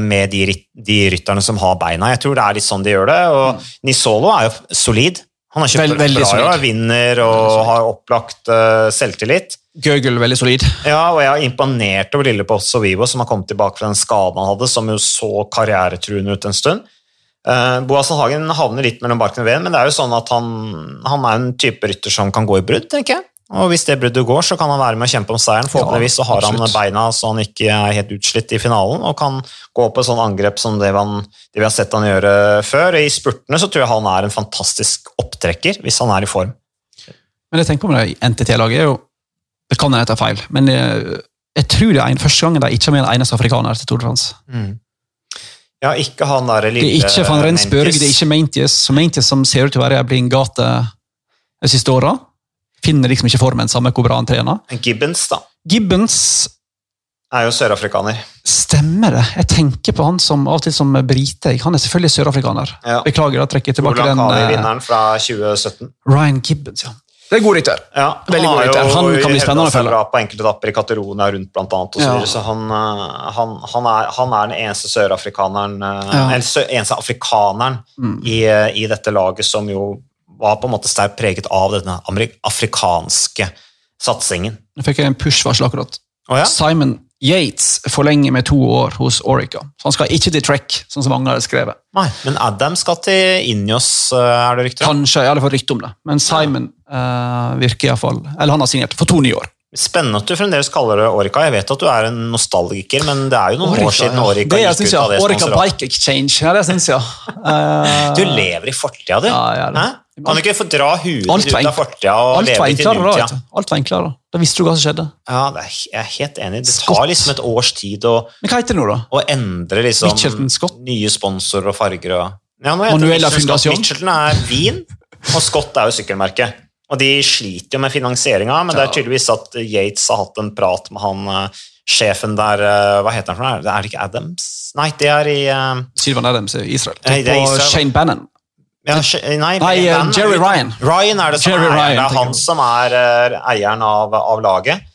med de, de rytterne som har beina. Jeg tror det er litt sånn de gjør det. og Nisolo er jo solid. Han har kjøpt Vel- bra, og solid. vinner og har opplagt uh, selvtillit. Gøgel veldig solid. Ja, og jeg er imponert over lille Pozzo Vivo, som har kommet tilbake fra den skaden han hadde, som jo så karrieretruende ut en stund. Uh, Boasson Hagen havner litt mellom barken og veden, men det er jo sånn at han, han er en type rytter som kan gå i brudd, tenker jeg. Og hvis det bruddet går, så kan han være med å kjempe om seieren. Forhåpentligvis så har han absolutt. beina så han ikke er helt utslitt i finalen, og kan gå på et sånn angrep som det, han, det vi har sett han gjøre før. I spurtene så tror jeg han er en fantastisk opptrekker, hvis han er i form. Men jeg tenker på det NTT-laget er jo Det kan hende jeg tar feil, men jeg, jeg tror det er en, første gangen de ikke har med en eneste afrikaner til Tour de France. Ja, ikke han derre lille Det er ikke van Rensburg, det er ikke Maintius. Maintius som ser ut til å være i blindgate de siste åra, finner liksom ikke formen samme hvor bra han trener. Gibbons, da, Gibbons er jo sørafrikaner. Stemmer det? Jeg tenker på han som av og til som brite. Han er selvfølgelig sørafrikaner. Ja. Beklager, da trekker jeg tilbake den. eh, Olankali-vinneren fra 2017. Ryan Gibbons, ja. Det er god rytter. Ja, Veldig god rytter. Han kan bli spennende å følge. bra på enkelte etapper i Katerona rundt, blant annet. Og så, Ja. så han, eh, han, han, er, han er den eneste sørafrikaneren eh, Ja. Eller eneste afrikaneren Mm. i, i dette laget som jo var på en måte sterkt preget av denne afrikanske satsingen. Nå fikk jeg en push-varsel akkurat. Å ja? Simon Yates forlenger med to år hos Orica. Så han skal ikke til Trek, sånn som mange har skrevet. Nei, men Adam skal til Injos, eh, er det rykter om? Kanskje, jeg har fått rykte om det. Men Simon eh, virker iallfall Eller han har signert for to nye år. Spennende at du fremdeles kaller det Orica. Jeg vet at du er en nostalgiker, men det er jo noen år siden ja. Orica det, jeg gikk ut av det Orica. Bike Exchange. Ja, det syns jeg. Uh, [laughs] Du lever i fortida, du. Ja. Hæ? Kan du ikke få dra huet ditt ut av fortida og alt leve litt i da. nutida? vet. Alt var enklere da. Da visste du hva som skjedde. Ja, er, jeg er helt enig. Det Scott. tar liksom et års tid å, Men hva heter det nå, da? å endre liksom nye sponsorer og farger og ja, nå heter Manuela Fundasjon. Scott. Mitchelton er vin, og Scott er jo sykkelmerket. Og de sliter jo med finansieringa, men det er tydeligvis at Yates har hatt en prat med han eh, sjefen der eh, Hva heter han for noe? Er det ikke Adams? Nei, det er i uh, Sylvan Adams i Israel. Og Israel. Shane Bannon. Ja, Nei, Nei, eh, er Jerry. Ryan. Ryan er det som Jerry er. Ryan, Det er han som er eh, eieren av, av laget.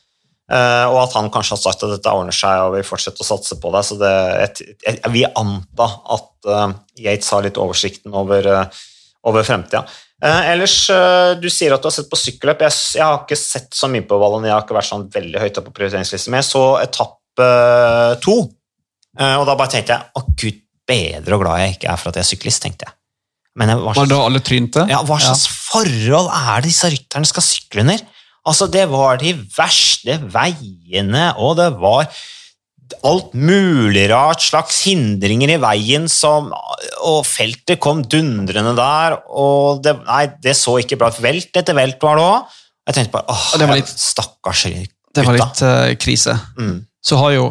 Uh, og at han kanskje har sagt at dette ordner seg og vil fortsette å satse på det. Så det, et, et, vi anta at uh, Yates har litt oversikten over, uh, over fremtida. Eh, ellers, eh, du sier at du har sett på sykkelløp. Jeg, jeg har ikke sett så mye på Vallon, jeg har ikke vært sånn veldig høyt oppe på prioriteringslisten, men jeg så etappe eh, to. Eh, og da bare tenkte jeg å gud bedre og glad jeg ikke er for at jeg er syklist, tenkte jeg. Men Var slags, det da alle trynte? ja, hva slags forhold er det disse rytterne skal sykle under? Altså, det var de verste veiene, og det var alt mulig rart, slags hindringer i veien som Og feltet kom dundrende der, og det, nei, det så ikke bra ut. Velt etter velt var det òg. Jeg tenkte bare åh, det var litt- stakkars gutta. Det var litt uh, krise. Mm. Så har jo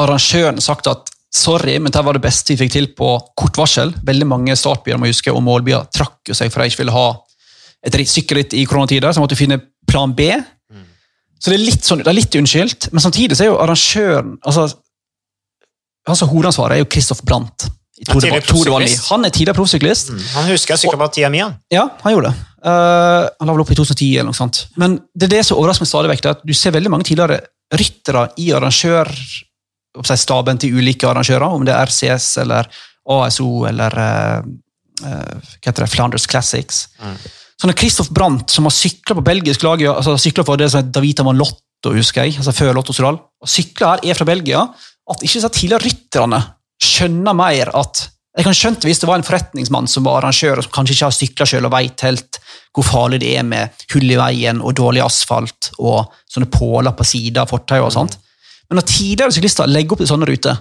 arrangøren sagt at sorry, men dette var det beste vi fikk til på kort varsel. Veldig mange startbyer må huske, og målbyer trakk jo seg for de ikke ville ha et ritt- sykkelritt i koronatider, så måtte vi finne plan B. Så det er litt sånn, det er litt unnskyldt, men samtidig så er jo arrangøren altså, altså hovedansvaret, er jo Christoph Brandt. i Ja, Tour de- tidligere Tour de Valais. proffsyklist. Han er tidligere proffsyklist. Mm. Han husker sykla på tida mi, han. Ja, han gjorde det. Uh, han la vel opp i 2010 eller noe sånt. Men det er det som overrasker meg stadig vekk, at du ser veldig mange tidligere ryttere i arrangør staben til ulike arrangører, om det er RCS eller ASO eller eh, eh, hva heter det, Flanders Classics. Mm. Så når Christoph Brandt, som har sykla på belgisk lag, altså sykla for det som er Davita van Lotto, husker jeg, altså før Lotto Soudal, og sykla her, er fra Belgia, at ikke disse tidligere rytterne skjønner mer at jeg kan skjønne hvis det var en forretningsmann som var arrangør, og som kanskje ikke har sykla sjøl og veit helt hvor farlig det er med hull i veien og dårlig asfalt og sånne påler på sida av fortauet og sånt. Men når tidligere syklister legger opp til sånne ruter,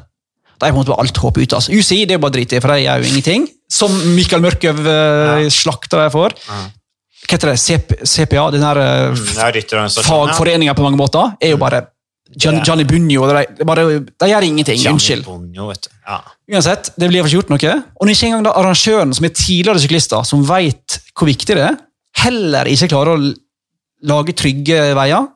da er på en måte bare alt håp ute. Altså. UCI det er bare drit i, for de er jo ingenting. Som Mikael Mørkøv ja. slakter dem for. Ja. Hva heter det? CP, CPA, den her uh, Mm, fagforeninga på mange måter, er jo bare Gian, Gianni Bunjo. De, de, gjør ingenting. Gianni Unnskyld. Bonjo, vet du. Ja. Uansett, det blir ikke gjort noe. Og ikke engang da arrangøren, som er tidligere syklister, som vet hvor viktig det er, heller ikke klarer å lage trygge veier,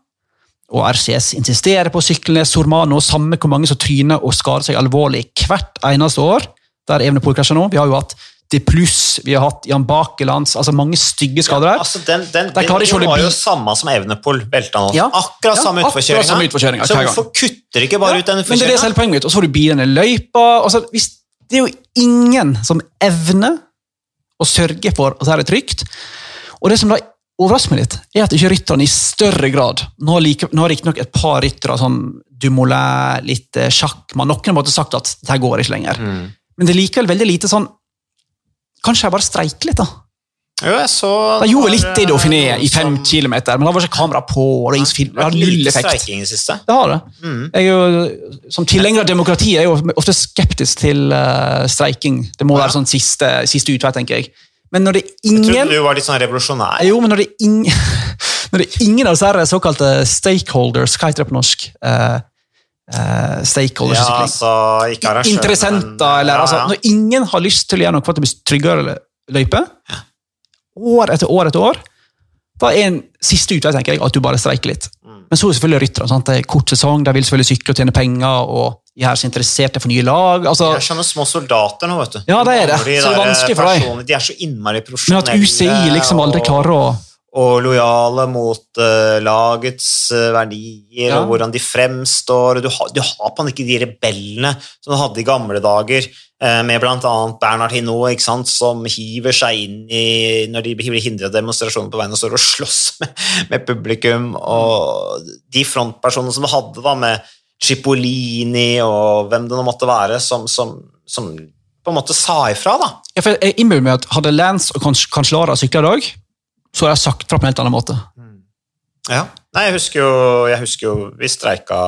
og RCS insisterer på ned Sormano, samme hvor mange som tryner og skader seg alvorlig hvert eneste år, der Evenepool krasjer nå. Vi har jo hatt De Pluss, vi har hatt Jan Bakelands, altså mange stygge skader her. Altså, den den, den holde var jo samme som Evenepool velta nå. Ja. Akkurat Ja, samme akkurat utforkjøringa. Så hvorfor kutter ikke bare ut denne Men det er det som er poenget mitt. Og så får du bilene i løypa. Altså, hvis, det er jo ingen som evner å sørge for at det her er trygt. Og det som da overrasker meg litt, er at ikke rytterne i større grad Nå har, like, riktignok et par ryttere, som Dumoulin, litt sjakk men Noen har måtte sagt at det her går ikke lenger. Mm. Men det er likevel veldig lite sånn Kanskje jeg bare streiker litt, da. Jo, jeg så De gjorde litt i Dauphiné noen i fem som- kilometer, men da var ikke kamera på. og det det har null effekt. det har det. Mm. Jo, som tilhenger av demokrati er jeg jo ofte skeptisk til uh, streiking. Det må Ja. være sånn siste, siste utvei, tenker jeg. Men når det er ingen Jeg trodde du var litt sånn revolusjonær. Jo, men når det er ingen, [laughs] når det er ingen av disse såkalte stakeholders, hva heter det på norsk? Uh, uh, stakeholders Ja, altså, ikke arrangører, Interessenter, men- eller ja, altså. Når ingen har lyst til å gjøre noe for at det blir tryggere løype, år etter år etter år, da er en siste utvei, tenker jeg, at du bare streiker litt. Men så er selvfølgelig rytterne. sant? Det er kort sesong, de vil selvfølgelig sykle og tjene penger, og de er så interesserte for nye lag. altså... De er sånne små soldater nå, vet du. Ja, det er det. De Så det er vanskelig for deg. De er så innmari profesjonelle. Men at UCI liksom aldri klarer å og lojale mot uh, lagets uh, verdier, Ja. og hvordan de fremstår. Du ha, du har på en ikke de rebellene som du hadde i gamle dager, uh, med bl.a. Bernhard Hinault, ikke sant, som hiver seg inn i Når de blir hindret av demonstrasjoner på veien og står og slåss [laughs] med, med publikum. Og de frontpersonene som du hadde, da, med Cipollini og hvem det nå måtte være, som, som, som på en måte sa ifra, da. ja, for Jeg innbiller meg at hadde Lance og Cancellara sykla i dag, så har jeg sagt fra på en helt annen måte. Ja. Nei, jeg husker jo, jeg husker jo vi streika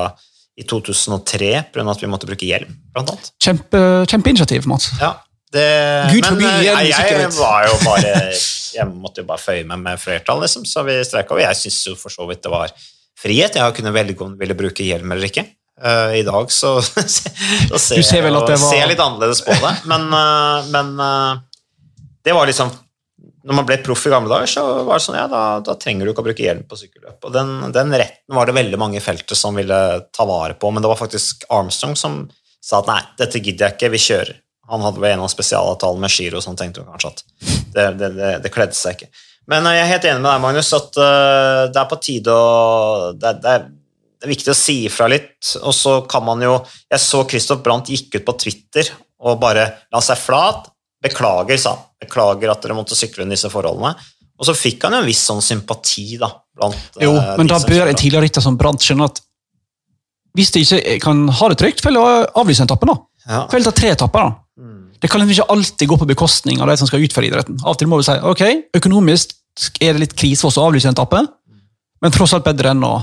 i 2003 pga. at vi måtte bruke hjelm, blant annet. Kjempe, kjempeinitiativ, Mats. Ja, det, Gud forby men, eh, hjelm, jeg sikkerhet. var jo bare [laughs] Jeg måtte jo bare føye meg med flertall, liksom, så vi streika. Og jeg syns jo for så vidt det var frihet. Jeg kunne velge om jeg ville bruke hjelm eller ikke. Uh, I dag så, [laughs] så ser, ser jeg, var- ser litt annerledes på det, men, uh, men uh, det var liksom når man ble proff i gamle dager, så var det sånn, ja, da, da trenger du ikke å bruke hjelm på sykkelløp. Og den, den retten var det veldig mange i feltet som ville ta vare på, men det var faktisk Armstrong som sa at nei, dette gidder jeg ikke, vi kjører. Han hadde vel en av spesialavtalene med Giro, så han tenkte kanskje at det, det, det, det kledde seg ikke. Men eh, jeg er helt enig med deg, Magnus, at uh, det er på tide å det, er, det er viktig å si ifra litt. Og så kan man jo Jeg så Christoph Brandt gikk ut på Twitter og bare la seg flat. Beklager, sa han. Beklager at dere måtte sykle under disse forholdene. Og så fikk han jo en viss sånn sympati, da. Blant, Jo, eh, men da bør en tidligere rytter som Brant skjønne at hvis de ikke kan ha det trygt, får de avlyse etappen. da. ja. Får ta tre etapper. da. Mm. Det kan liksom ikke alltid gå på bekostning av de som skal utføre idretten. Av og til må vi si ok, økonomisk er det litt krise for oss å avlyse en etappe, men tross alt bedre enn å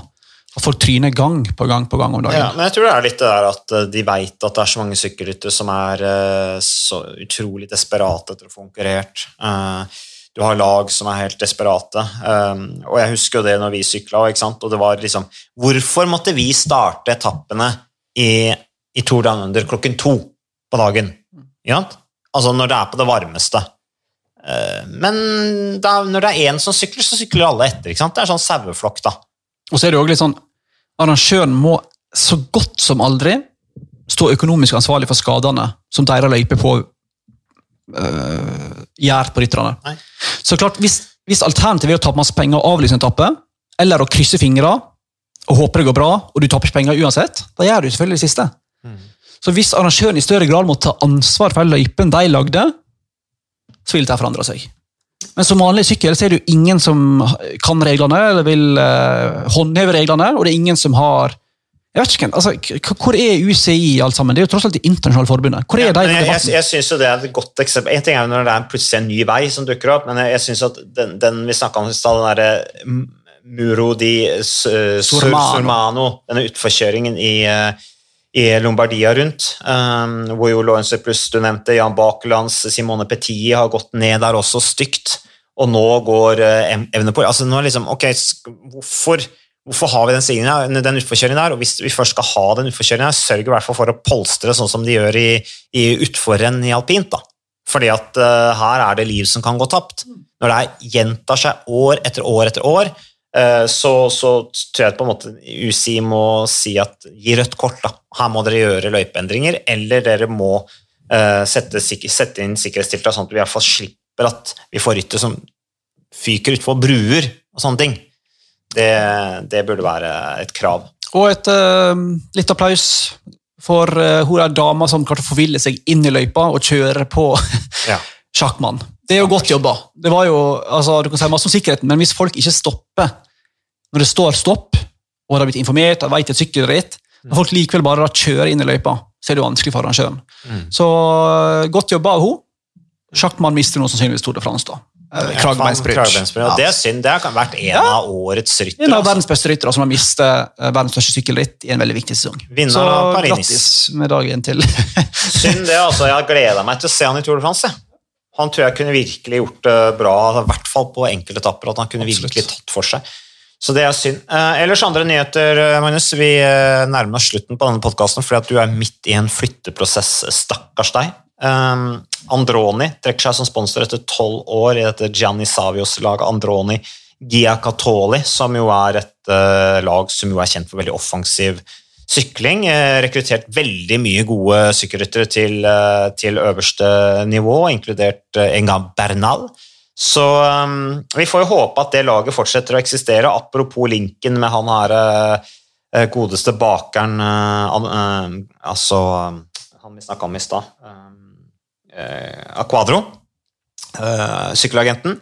at folk tryner gang på gang på gang om dagen. Ja, men jeg tror det er litt det der at eh, de veit at det er så mange sykkelryttere som er eh, så utrolig desperate etter å få konkurrert. Eh, Du har lag som er helt desperate. Um, Og jeg husker jo det når vi sykla, og det var liksom Hvorfor måtte vi starte etappene i, i Tour Down Under klokken to på dagen? Altså når det er på det varmeste. Men da, når det er én som sykler, så sykler alle etter. ikke sant? Det er sånn saueflokk, da. Og så er det også litt sånn, Arrangøren må så godt som aldri stå økonomisk ansvarlig for skadene som deres løype på øh, gjør på rytterne. Så klart, hvis, hvis alternativet er å tape masse penger og avlyse en etappe, eller å krysse fingre og håpe det går bra, og du taper ikke penger uansett, da gjør du selvfølgelig det siste. Så hvis arrangøren i større grad må ta ansvar for løypen de lagde, så vil dette forandre seg. Men som vanlig sykkel så er det jo ingen som kan reglene eller vil eh, håndheve reglene, og det er ingen som har jeg vet ikke, altså, Hvor er UCI alt sammen? Det er jo tross alt det internasjonale forbundet. Hvor er Ja, de jeg, jeg, jeg synes jo det er et godt eksempel. En ting er jo når det er plutselig en ny vei som dukker opp, men jeg, jeg synes at den, den vi snakka om i stad, den derre Muro di Sur-. Sormano, denne utforkjøringen i, eh, i Lombardia rundt, um, hvor jo Lawrence Plus du nevnte, Jan Bakelands, Simone Petit har gått ned der også stygt, og nå går uh, Evnepool altså nå er liksom, ok, hvorfor Hvorfor har vi den, den utforkjøringen her? Og hvis vi først skal ha den utforkjøringen sørg i hvert fall for å polstre sånn som de gjør i, i utforrenn i alpint. da. Fordi at uh, her er det liv som kan gå tapt. Når det gjentar seg år etter år etter år, uh, så, så tror jeg på en måte UCI må si at gi rødt kort. da. Her må dere gjøre løypeendringer, eller dere må uh, sette, sette inn sikkerhetstiltak sånn at vi i hvert fall slipper at vi får rytter som fyker utfor bruer og sånne ting. Det, det burde være et krav. Og et uh, litt applaus for uh, hun er dama som klarte å forville seg inn i løypa og kjøre på Ja. [laughs] sjakkmann. Det er jo godt jobba. Det var jo, altså, du kan si masse om sikkerheten, men hvis folk ikke stopper når det står stopp, og de har blitt informert og vet et sykkelritt, og folk likevel bare da kjører inn i løypa, så er det jo vanskelig for arrangøren. Mm. Så uh, godt jobba av hun. Sjakkmann mister nå sannsynligvis Tour de France, da. Kragebeinsbridge. Kragebeinsbridge. Det er synd. Det har vært en Ja. av årets ryttere. En av altså. verdens beste ryttere som har mistet eh, verdens største sykkelritt i en veldig viktig sesong. Vinner Så av grattis med dagen til. [laughs] Synd det, altså. Jeg har gleda meg til å se han i Tour de France. Han tror jeg kunne virkelig gjort det bra, i hvert fall på enkelte etapper. At han kunne Absolutt. virkelig tatt for seg. Så det er synd. Eh, ellers andre nyheter, eh, Magnus. Vi eh, nærmer oss slutten på denne podkasten fordi at du er midt i en flytteprosess. Stakkars deg. Um, Androni trekker seg som sponsor etter tolv år i dette Gianni Savios-laget. Androni Giacatoli, som jo er et eh, lag som jo er kjent for veldig offensiv sykling. Eh, rekruttert veldig mye gode sykkelryttere til, eh, til øverste nivå, inkludert eh, Enga Bernal. Så um, vi får jo håpe at det laget fortsetter å eksistere. Apropos linken med han her uh, godeste bakeren uh, eh, Altså eh, han vi snakka om i stad. eh, Aquadro. sykkelagenten.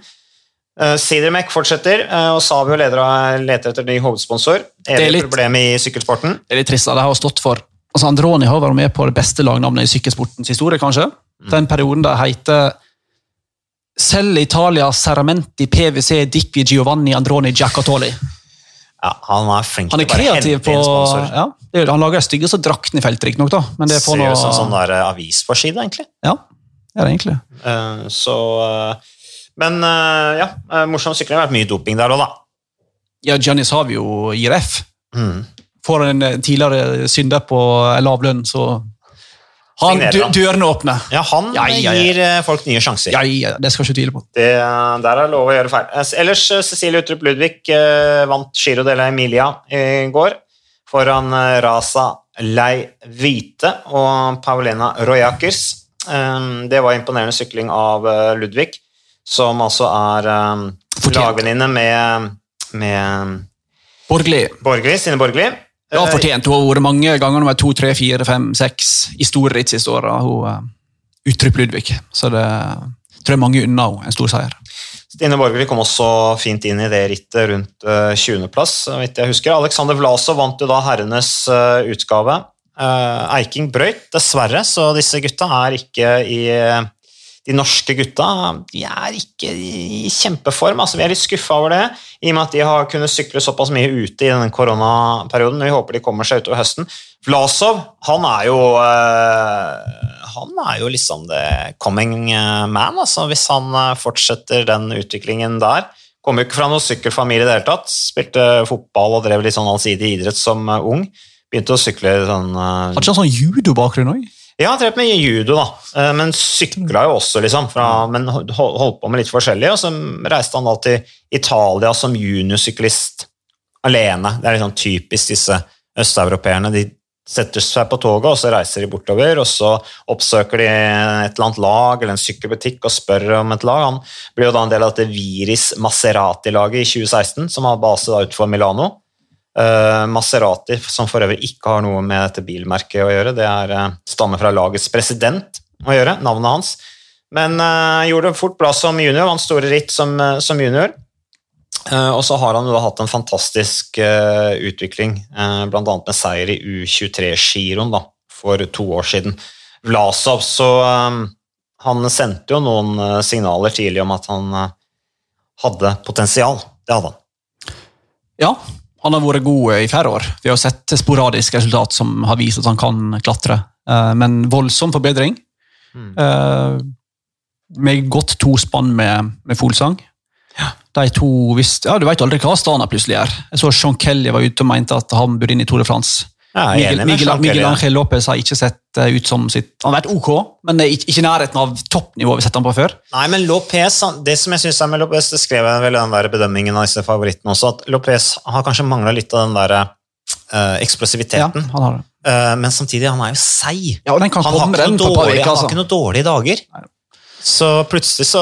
Uh, Sidermek fortsetter, og Savio leder, leter etter ny hovedsponsor. er Evig litt- problem i sykkelsporten. Det er litt trist, Det De har stått for altså Androni har vært med på det beste lagnavnet i sykkelsportens historie, kanskje. Den perioden der heter Selv Italia Serramenti PVC Dicvi Giovanni Androni Giacatoli. Ja, han er flink Han er til å bare kreativ hente på inn sponsor. ja, er- Han lager stygge, så drakten i feltet, riktignok. Men det får Ser ut som sånn der eh, avisforside, egentlig. Ja, det er det egentlig. Uh, så uh, Men uh, ja, morsom sykling. Det har vært mye doping der òg, da. Ja, Gianni Savio gir F. Mm. Får en tidligere synder på en lav lønn, så han, han. Dørene åpne. Ja, han Ja, ja, gir eh, folk nye sjanser. Ja, det skal ikke tvile på. Det, der er lov å gjøre feil. Eh, Ellers, eh, Cecilie Utrup Ludvig eh, vant Giro della Emilia i går foran eh, Rasa Lei Hvite og Paulina Rojakers. Eh, Det var imponerende sykling av eh, Ludvig, som altså er eh, lagvenninne med, med Borgli. Borgli, Sine Borgli. Ja, Eh, fortjent. Hun har vært mange ganger nummer to, tre, fire, fem, seks i store ritt siste åra. Hun uh, Ludvig. Så det tror jeg mange unna henne en stor seier. Stine Borgli kom også fint inn i det rittet rundt eh, 20.-plass, så vidt jeg husker. Alexander Vlasov vant jo da herrenes eh, utgave. Eh, Eiking brøyt, dessverre, så disse gutta er ikke i De norske gutta de er ikke i kjempeform. altså Vi er litt skuffa over det, i og med at de har kunnet sykle såpass mye ute i denne koronaperioden. Vi håper de kommer seg utover høsten. Vlasov, han er jo eh, Han er jo liksom the coming man, altså, hvis han eh, fortsetter den utviklingen der. Kommer jo ikke fra noen sykkelfamilie i det hele tatt. Spilte fotball og drev litt sånn allsidig idrett som eh, ung. Begynte å sykle sånn Hadde ikke han sånn judobakgrunn òg? Ja, jeg trent med judo, da. Uh, men sykla jo også, liksom. Fra, men holdt på med litt forskjellig. Og så reiste han da til Italia som juniorsyklist alene. Det er sånn typisk disse østeuropeerne. De setter seg på toget, og så reiser de bortover, og så oppsøker de et eller annet lag eller en sykkelbutikk og spør om et lag. Han blir jo da en del av dette Viris Maserati-laget i 2016, som har base da utenfor Milano. Uh, Maserati, som for øvrig ikke har noe med dette bilmerket å gjøre, det er uh, stammer fra lagets president å gjøre, navnet hans. Men uh, gjorde fort bra som junior, vant store ritt som, som junior. Og så har han jo da hatt en fantastisk utvikling, uh, bl.a. med seier i U23-giroen for to år siden. Vlasov, så han sendte jo noen signaler tidlig om at han hadde potensial. Det hadde han. Ja, han har vært god i flere år. Vi har sett sporadiske resultat som har vist at han kan klatre. men voldsom forbedring. Mm. med godt tospann med, med Folsang de to visste, ja, Du vet aldri hva Astana plutselig gjør. Jeg så Sean Kelly var ute og mente at han burde inn i Tour de France. Ja, Miguel, Miguel, Miguel Angel Lopez har ikke sett eh, ut som sitt Han har vært ok, men ikke, ikke nærheten av toppnivået vi setter han på før. Nei, men Lopez, Det som jeg synes er med Lopez, det skrev jeg vel i den der bedømmingen av disse favorittene også, at Lopez har kanskje mangla litt av den der uh, eksplosiviteten. Ja, han har det. Uh, men samtidig, han er jo seig. Ja, han, har dårlig, han har altså. ikke noen dårlige dager. Nei. Så plutselig så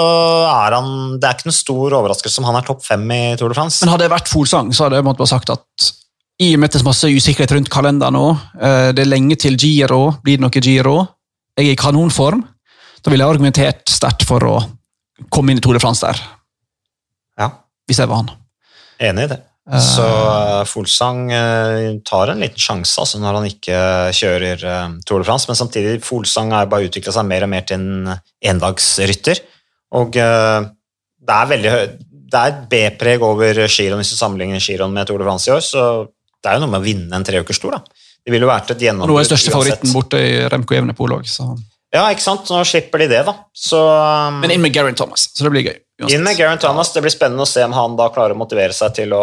er han Det er ikke noen stor overraskelse om han er topp fem i Tour de France. Men hadde det vært Folsang, så hadde jeg måttet bare sagt at i og med at det er masse usikkerhet rundt kalenderen nå, eh, det er lenge til Giro, blir det noe Giro, jeg er i kanonform, da ville jeg argumentert sterkt for å komme inn i Tour de France der. Ja. Hvis jeg var han. Enig i det. Så uh, Folsang tar en liten sjanse altså, når han ikke kjører Tour de France, men samtidig Folsang har bare utvikla seg mer og mer til en endagsrytter. Og det er veldig det er et B-preg over Giron hvis du sammenligner Giron med Tour de France i år, så det er jo noe med å vinne en treukerstor. Det ville jo vært et gjennombrudd Nå er største favoritten borte i Remco Evenepool òg, så Ja, ikke sant. Nå slipper de det, da. Så, um, men inn med Garen Thomas, så det blir gøy. Uansett. Inn med Garen Thomas. Det blir spennende å se om han da klarer å motivere seg til å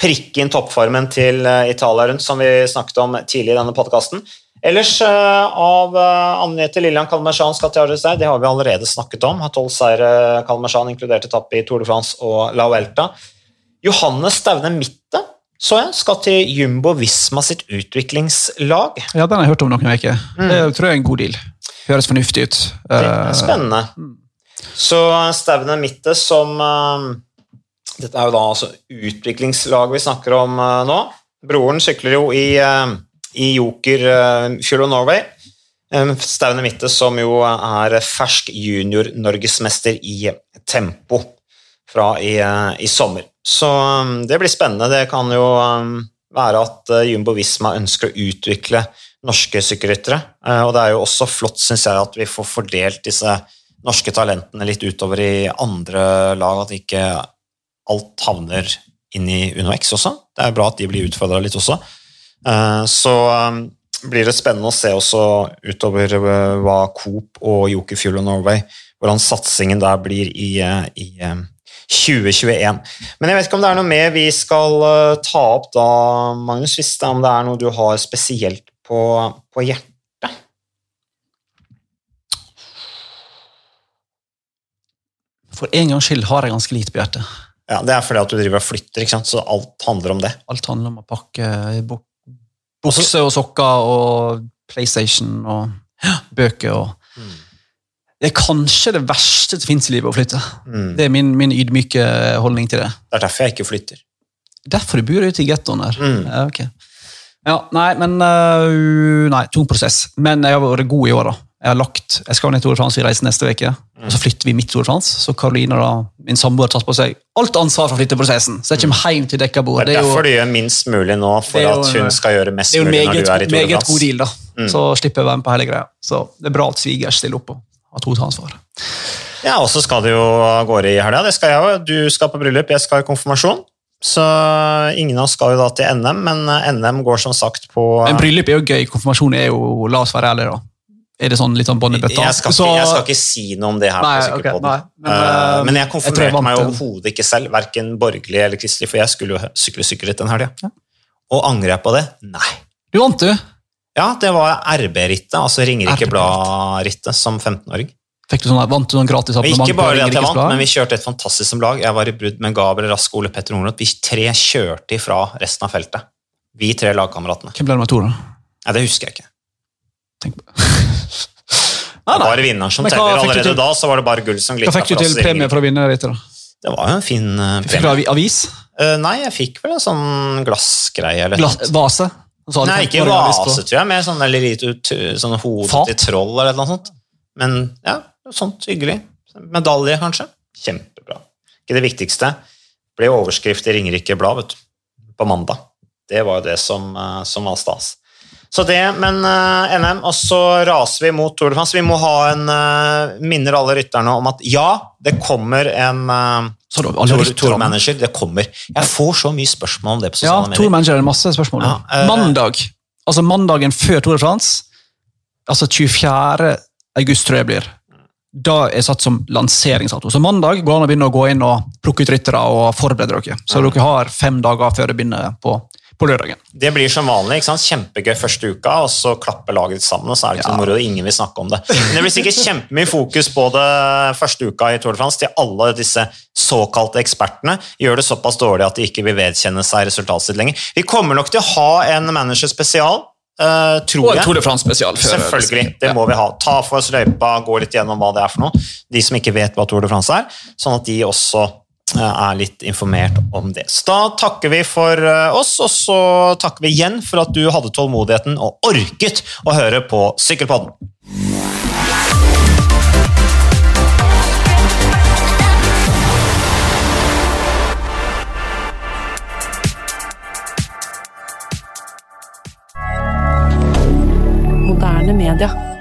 prikke inn toppformen til Italia rundt, som vi snakket om tidlig i denne podkasten. Ellers av Anette Lillian Kalmershan skal til Argestein, det har vi allerede snakket om. Har tolv seire Kalmershan, inkludert etappe i Tour de France og La Vuelta. Johannes Staune Mitte så jeg, skal til Jumbo Visma sitt utviklingslag. Ja, den har jeg hørt om noen uker. Mm. Det tror jeg er en god deal. Høres fornuftig ut. Det er spennende. Så Staune Mitte som Dette er jo da altså utviklingslaget vi snakker om nå. Broren sykler jo i i Joker Fuel of Norway. Staune Mitte, som jo er fersk junior-norgesmester i tempo fra i, i sommer. Så um, det blir spennende. Det kan jo um, være at uh, Jumbo Visma ønsker å utvikle norske sykkelryttere. og det er jo også flott, syns jeg, at vi får fordelt disse norske talentene litt utover i andre lag, at ikke alt havner inn i UnoX også. Det er bra at de blir utfordra litt også. Så blir det spennende å se også utover hva Coop og Joker Fuel of Norway hvordan satsingen der blir i, i 2021. Men jeg vet ikke om det er noe mer vi skal ta opp da, Magnus, hvis det, om det er noe du har spesielt på, på hjertet? For en gangs skyld har jeg ganske lite på hjertet. Ja, Det er fordi at du driver og flytter, ikke sant? så alt handler om det. Alt handler om å pakke bort Bukse og sokker og PlayStation og bøker og mm. Det er kanskje det verste som fins i livet, å flytte. Mm. Det er min, min, ydmyke holdning til det. Det er derfor jeg ikke flytter. Derfor du bor ute i gettoen her. Mm. Ja, okay. ja, nei, men uh, Nei, tung prosess. Men jeg har vært god i år, da. Jeg har lagt, jeg skal ned til Tour de France, vi reiser neste uke. og Så flytter vi midt Tour de France. Så Karoline, da, min samboer, har tatt på seg alt ansvar for flytteprosessen. Så jeg kommer hjem til dekka bord. Det er derfor du gjør minst mulig nå, for at hun skal gjøre mest mulig når du er i Tour de France. Det er jo meget god deal, da. Mm. så slipper jeg å være med på hele greia. Så det er bra at svigers stiller opp og tar ansvar. Ja, og så skal du jo av gårde i helga. Det skal jeg òg. Du skal på bryllup, jeg skal i konfirmasjon. Så ingen av oss skal jo da til NM, men eh, NM går som sagt på Men bryllup er jo gøy, konfirmasjon er jo La oss være ærlige, da. Er det sånn litt sånn bånd i bøtta? jeg skal, ikke, jeg si noe om det her. Nei, på ok, Sykkelpodden. nei, men, Eh, eh, men jeg jeg jeg konfirmerte meg overhodet ikke selv, verken borgerlig eller kristelig, for jeg skulle jo sykle sykkelritt den helga. Og angrer jeg på det? Nei. Du vant, du! Ja, det var RB-rittet, altså Ringerike Blad-rittet, som 15-åring. Fikk du sånn, vant du noen gratis Og abonnement ikke bare det at jeg vant, men vi kjørte et fantastisk som lag. Jeg var i brudd med Gabriel Rask og Ole Petter Ungroth. Vi tre kjørte ifra resten av feltet. Vi tre lagkameratene. Hvem ble nummer to, da? Nei, det husker jeg ikke. Tenk på. [laughs] Nei, nei. Bare vinneren som teller. Allerede til- da så var det bare gull som Hva fikk du til premie for å vinne rittet? da? Det var jo en fin uh, Fikk du premie. avis? Uh, nei, jeg fikk vel en sånn glassgreie eller Glass, vase? Nei, ikke 15 vase, tror jeg. Mer sånn eller lite ut- sånn hodet Fat? til troll eller noe sånt. Men ja, sånt hyggelig. Medalje, kanskje. Kjempebra. Ikke det viktigste. Ble overskrift i Ringerike Blad vet du, på mandag. Det var jo det som, eh, som var stas. Så det, men uh, NM, og så raser vi mot Tour de France. Vi må ha en uh, Minner alle rytterne om at ja, det kommer en uh, Så du, alle rytterne. Tour-manager. Det kommer. Jeg får så mye spørsmål om det på Ja, sosiale medier. Tour Manager er masse spørsmål. Ja, eh, Mandag, altså mandagen før Tour de France, altså 24. august tror jeg blir, da er jeg satt som lanseringsdato. Så mandag går an å begynne å gå inn og plukke ut ryttere og forberede dere. Så dere har fem dager før det begynner på, på lørdagen. Det blir som vanlig. ikke sant? Kjempegøy første uka, og så klapper laget sammen, og så er det ikke Ja. moro, og ingen vil snakke om det. Men det blir sikkert kjempemye fokus på det første uka i Tour de France til alle disse såkalte ekspertene. Gjør det såpass dårlig at de ikke vil vedkjenne seg resultatet sitt lenger. Vi kommer nok til å ha en manager spesial, Uh, tror jeg. de France spesial. Selvfølgelig, det må vi ha. Ta for oss løypa, gå litt gjennom hva det er for noe. De som ikke vet hva Tour de France er, sånn at de også er litt informert om det. Så da takker vi for eh, oss, og så takker vi igjen for at du hadde tålmodigheten og orket å høre på Sykkelpodden. Media.